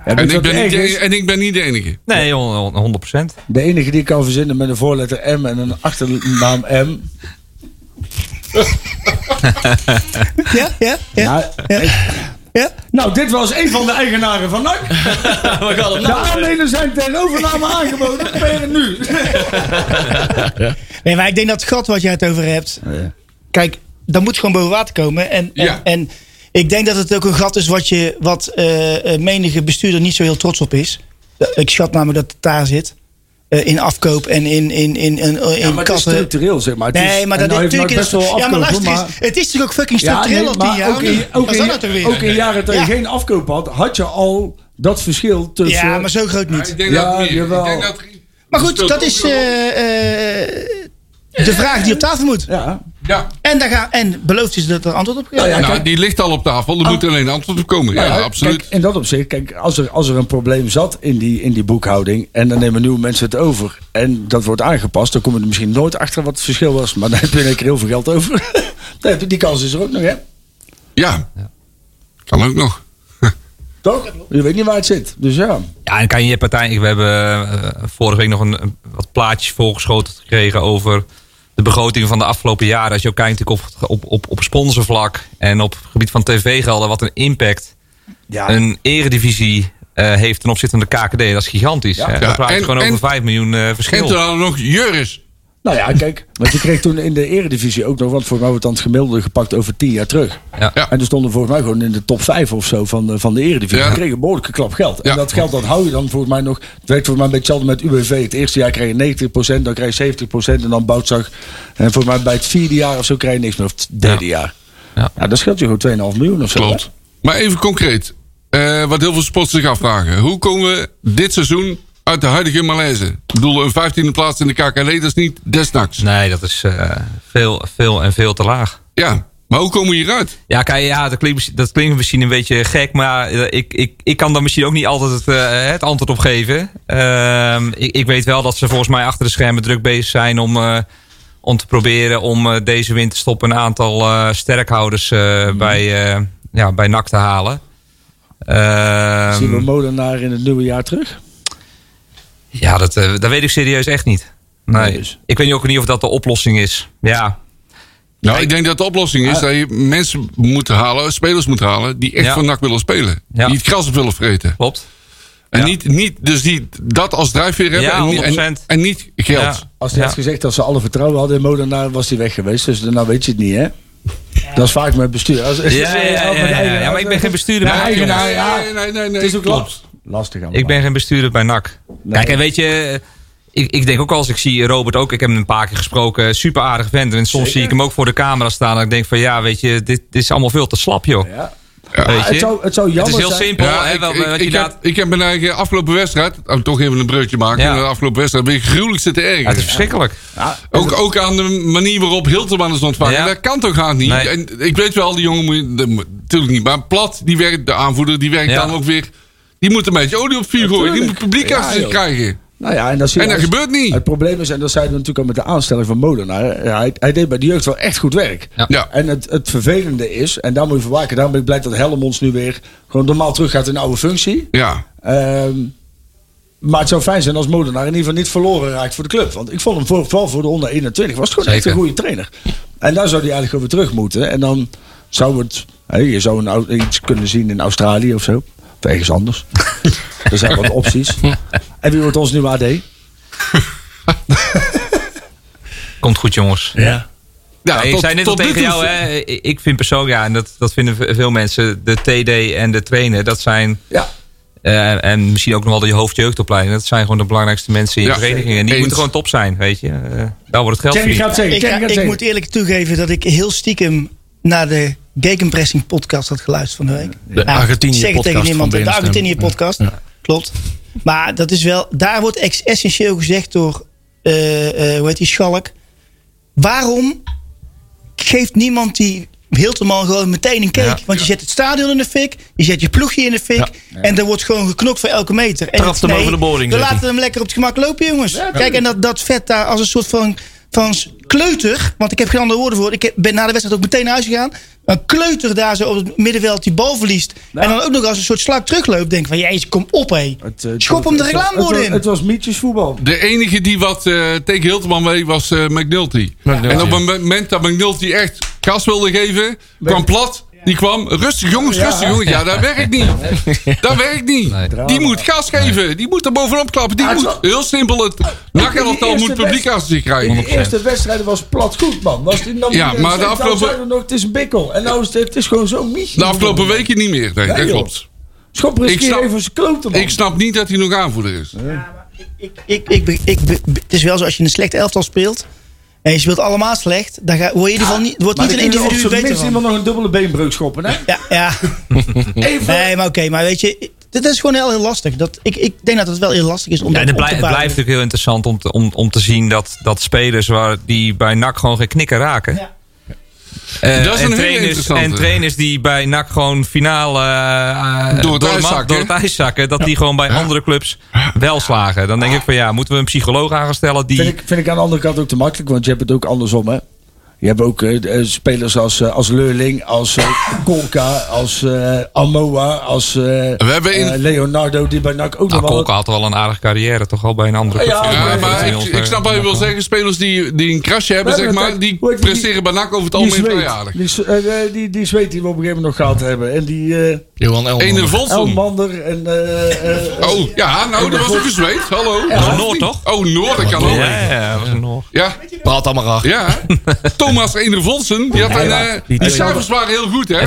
En ik, ben niet de, en ik ben niet de enige. Nee, hon- 100%. De enige die ik kan verzinnen met een voorletter M en een achternaam M. Ja, ja, ja. Nou, ja. Nou, dit was een van de eigenaren van NAC. We gaan hem De aandelen zijn ter overname aangeboden per nu. Nee, maar ik denk dat het gat wat jij het over hebt. Kijk, dat moet gewoon boven water komen. En, en, Ja. en ik denk dat het ook een gat is wat, je, wat eh, eh, menige bestuurder niet zo heel trots op is. Ik schat namelijk dat het daar zit. Eh, in afkoop en in, in, in, in, in Ja, maar het is kassen. structureel, zeg maar. Het is- Nee, maar dat nou is heeft NAC natuurlijk. best wel ja, maar luister eens. Het is toch ook fucking Ja, structureel nee, op die maar jaar? ook in, ook, Wat is in, dat nou toch weer? ook in jaren dat je Ja. geen afkoop had, had je al dat verschil tussen... Ja, maar zo groot niet. Ik denk Ja, dat meer. Ik denk dat, Maar goed, dat is eh, eh, de vraag die op tafel moet. Ja, Ja. En, daar gaan, en belooft is dat er antwoord op Nou ja, Nou, die ligt al op tafel. Er moet alleen een antwoord op komen. Nou Ja, ja, absoluut. Kijk, in dat opzicht, kijk, als er, als er een probleem zat in die, in die boekhouding en dan nemen nieuwe mensen het over en dat wordt aangepast, dan kom je er misschien nooit achter wat het verschil was. Maar dan heb je in één keer heel veel geld over. Dan heb je- die kans is er ook nog, hè? ja. Kan ook nog. Toch? Je weet niet waar het zit. Dus ja. Ja, en kan je je partij. We hebben eh, vorige week nog een, een- wat plaatjes voorgeschoten gekregen over de begrotingen van de afgelopen jaren. Als je ook kijkt op, op, op, op sponsorvlak en op het gebied van tv-gelden, wat een impact ja. een eredivisie eh, heeft ten opzichte van de KKD. Dat is gigantisch. Ja. hè. Ja, Dan praat je en- gewoon en- over 5 miljoen eh, En verschil. toen hadden we nog Juris. Nou ja, kijk, want je kreeg toen in de eredivisie ook nog, want voor mij wordt dan het gemiddelde gepakt over tien jaar terug. Ja. Ja. En toen stonden we volgens mij gewoon in de top 5 of zo van de, van de eredivisie. Ja. We kregen een behoorlijke klap geld. En dat geld dat hou je dan volgens mij nog. Het werkt volgens mij een beetje hetzelfde met UWV. Het eerste jaar kreeg je 90%, dan kreeg je 70% en dan bouwtzag. En volgens mij bij het vierde jaar of zo krijg je niks meer. Of het derde Ja. jaar. Ja. Ja, dat scheelt je gewoon 2,5 miljoen of zo. Klopt. Maar even concreet. Eh, wat heel veel sporters zich afvragen. Hoe komen we dit seizoen uit de huidige malaise? Ik bedoel, een 15e plaats in de KKD, dat is niet desnachts. Nee, dat is eh, veel, veel en veel te laag. Ja, maar hoe komen we hieruit? Ja, kijk, ja, dat, klinkt, misschien- dat klinkt misschien een beetje gek, maar eh, ik, ik, ik kan daar misschien ook niet altijd het, eh, het antwoord op geven. Ehm, ik, ik weet wel dat ze volgens mij achter de schermen druk bezig zijn om, eh, om te proberen om deze winterstop een aantal eh, sterkhouders eh, bij, eh, ja, bij NAC te halen. Ehm, Zien we Molenaar in het nieuwe jaar terug? Ja, dat, eh, dat weet ik serieus echt niet. Nee. Nee, dus. Ik weet ook niet of dat de oplossing is. Ja, Nou, ik denk dat de oplossing is dat je mensen moet halen, spelers moet halen, die echt Ja. van NAC willen spelen. Ja. Die het gras op willen vreten. klopt. En Ja. niet, niet, dus die dat als drijfveer hebben Ja, en, niet- en, 100%. en niet geld. Ja. Als hij Ja. had gezegd dat ze alle vertrouwen hadden in Molenaar, was hij weg geweest. Dus nou weet je het niet, hè? Dat is vaak met bestuur. Als, Ja, ja, ja, ja, ja, ja, maar ik ben geen bestuurder ja. Nee, nee, nee, nee. Het is ook klopt. Last- lastig allemaal. Ik ben geen bestuurder bij NAC. Nee. Kijk, en weet je, ik, ik denk ook als ik zie Robert ook, ik heb hem een paar keer gesproken, super aardig vent. En soms zie ik hem ook voor de camera staan en ik denk van ja, weet je, dit, dit is allemaal veel te slap, joh. Ja. Weet je? het, zou, het zou Het jammer is heel zijn. simpel. Ja, hè, ik, wel, ik, wat ik je heb, laat- ik heb mijn eigen afgelopen wedstrijd, oh, toch even een breutje maken. Ja. De afgelopen wedstrijd ben ik gruwelijk zitten Ja, ergeren. het is verschrikkelijk. Ook, ook aan de manier waarop Hilterman is ontvangen. Ja. Dat kan toch gaan niet? Nee. En ik weet wel, die jongen natuurlijk niet. Maar Plat, die werkt, de aanvoerder, die werkt Ja. dan ook weer. Die moet een beetje olie op vuur gooien. Die moet publiek Ja, achter zich krijgen. Nou ja, en dat, En dat als- gebeurt niet. Het probleem is, en dat zeiden we natuurlijk al met de aanstelling van Molenaar. ja, hij, hij deed bij de jeugd wel echt goed werk. Ja. Ja. En het, het vervelende is, en daar moet je voor waken. Daarom ben ik blij dat Helmond nu weer gewoon normaal terug gaat in de oude functie. Ja. Ehm, maar het zou fijn zijn als Molenaar in ieder geval niet verloren raakt voor de club. Want ik vond hem voor, vooral voor de onder 21 was het gewoon echt een goede trainer. En daar zou hij eigenlijk over terug moeten. En dan zou het... hè, je zou een, iets kunnen zien in Australië of zo. Of ergens anders. er zijn wat opties. En wie wordt ons nieuwe AD? Komt goed, jongens. Ja. Ja, ik tot- zei net al nu tegen jou, hè, ik vind persoonlijk, ja, en dat, dat vinden ve- veel mensen, de TD en de trainer, dat zijn, Ja. eh, en misschien ook nog wel de hoofdjeugdopleiding, dat zijn gewoon de belangrijkste mensen in Ja, verenigingen. En die moeten gewoon top zijn, weet je. Eh, daar wordt het geld Jenny verdiend. gaat zeggen. Ik, gaat ik moet eerlijk toegeven dat ik heel stiekem naar de Gegenpressing podcast had geluisterd van de week. De Argentinië zeg podcast tegen niemand. van De. Argentinië podcast. Klopt. Maar dat is wel, daar wordt essentieel gezegd door, eh, eh, hoe heet die, Schalk. Waarom geeft niemand die Hilterman gewoon meteen een cake? Ja. Want je zet het stadion in de fik, je zet je ploegje in de fik. En er wordt gewoon geknokt voor elke meter. En Trapt hem over de boarding, We laten hem lekker op het gemak lopen, jongens. Kijk, en dat, dat vet daar als een soort van, van kleuter. Want ik heb geen andere woorden voor. Ik ben na de wedstrijd ook meteen naar huis gegaan. Een kleuter daar zo op het middenveld die bal verliest. En dan ook nog als een soort slag terugloopt. Denk van, jezus, kom op hé. Het, eh, Schop hem de het in. was- Het was mietjesvoetbal. De enige die wat eh, tegen Hilterman weet was eh, McNulty. McNulty, En op het moment dat McNulty echt gas wilde geven, kwam plat. Die kwam, rustig jongens, rustig jongens. Ja, dat werkt niet. Dat werkt niet. Die moet gas geven. Die moet er bovenop klappen. Die Ah, moet, heel simpel, het eerste moet publiek wedstrijd- achter zich In krijgen. de eerste wedstrijden was plat goed, man. Was die, dan Ja, maar de afgelopen- nog, het is een bikkel. En nou is het, het is gewoon zo'n mietje. De afgelopen weken niet meer. Nee, dat klopt. Schop er eens Ik een keer snap- even zijn kloten, man. Ik snap niet dat hij nog aanvoerder is. Ik, ik, ik, be- ik, be- het is wel zo als je een slecht elftal speelt. En je speelt allemaal slecht. Dan ga, word je in ieder geval niet, wordt maar niet dan een je individu beter minst van. iemand nog een dubbele beenbreuk schoppen, hè? Ja, ja. Even. Nee, maar oké. maar weet je, dit is gewoon heel, heel lastig. Dat, ik, ik denk dat het wel heel lastig is om Ja, dat en het, blij- te het blijft natuurlijk heel interessant om te, om, om te zien dat, dat spelers waar, die bij NAC gewoon geen knikken raken. Ja. Eh, Dat is een en, hele trainers, en trainers die bij NAC gewoon finaal eh, Door het ijs zakken. door het ijs zakken. Dat die gewoon bij andere clubs wel slagen. Dan denk ik van ja, moeten we een psycholoog aan gaan stellen die... Vind ik, vind ik aan de andere kant ook te makkelijk, want je hebt het ook andersom, hè? Je hebt ook eh, eh, spelers als, eh, als Leurling, als eh, Kolka, als eh, Amoa, als eh, We hebben in- Leonardo, die bij NAC ook Nou, nog wel... Kolka had wel een aardige carrière toch al bij een andere club. Ja, maar ons, ik, ik snap wat je wil zeggen. Spelers die, die een krasje hebben, zeg maar, die presteren bij NAC over het algemeen aardig. die, die, die zweet die we op een gegeven moment nog gehad hebben. En die eh Johan Elman. Ene Volsen. Elmander en... Oh, ja, nou, dat was ook een zweet. Hallo. Noord, toch? Oh, Noord, dat kan ook. Ja, ja, dat was een Noord. Ja, Praat allemaal raar. ja. Thomas Ene Volsen, die had een... eh, Die- Die cijfers waren heel goed, hè.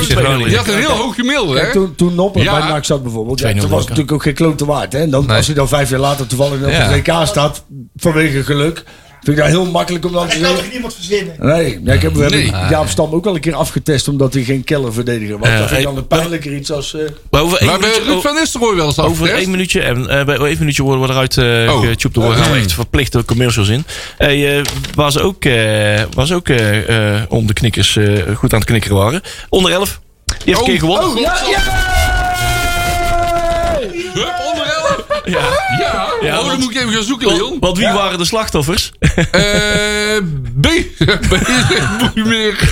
Die had een heel hoog gemiddelde, hè. toen, toen Nopper Ja. bij NAC zat bijvoorbeeld, ja, 2-0 toen was natuurlijk ook geen klote waard. Hè? En dan, Nee. als hij dan vijf jaar later toevallig op Ja. het WK staat, vanwege geluk, vind ik dat heel makkelijk om dan te Dat kan toch zeggen... niemand verzinnen? Nee, ja, ik heb, we hebben Nee. Jaap Stam ook al een keer afgetest omdat hij geen keller verdediger was. Ja, dat vind ik dan een pijnlijker iets als... eh, Maar over We één minuutje, Ruud van Nistelrooy wel eens over één minuutje, en eh, bij één minuutje worden we eruit eh Oh. getjoept. Dan gaan we echt verplichte commercials in. Eh, waar ze ook, eh, ze ook eh, eh, om de knikkers eh, goed aan het knikkeren waren. Onder 11. Die heeft een keer gewonnen. Oh, ja, Hup, onder elf. Ja. Ja, Ja, oh, dan want- moet ik even gaan zoeken, Leon. want wie waren de slachtoffers? Eh, B. B. Boeimeer.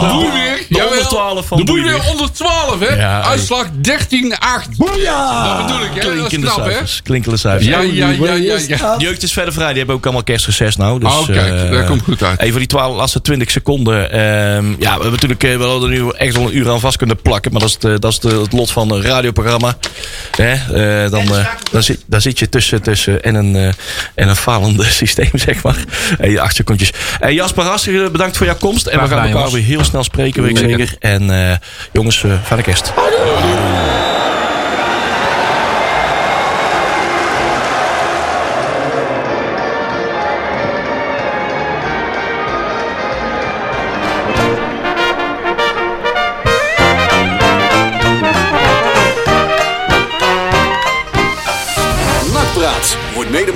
Boeimeer. De onder 12 van De Boeimeer Boeimeer. onder 12, hè. Ja. Uitslag 13-8. Boeia! Dat bedoel ik, hè. Dat is Klinkende knap, hè. cijfers. Klinkende cijfers. Ja, ja, ja, ja, ja. De jeugd is verder vrij. Die hebben ook allemaal kerstreces nou. Dus, Oh, kijk, eh, dat komt goed uit. Even die 12, laatste 20 seconden. ehm, ja, we hebben natuurlijk eh, we hadden er nu echt wel een uur aan vast kunnen plakken. Maar dat is, het, eh, dat is de- het lot van een radioprogramma. Hè? eh, dan, eh, dan, zit, dan zit je tussen, tussen en, een, eh, en een falende systeem, zeg maar. Hey, acht secondjes. Eh, Jasper, hartstikke bedankt voor jouw komst. En we gaan elkaar weer heel snel spreken, weet ik Zeker. En eh, jongens, eh fijne kerst.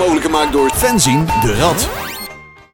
Mogelijk gemaakt door Fenzin de Rad.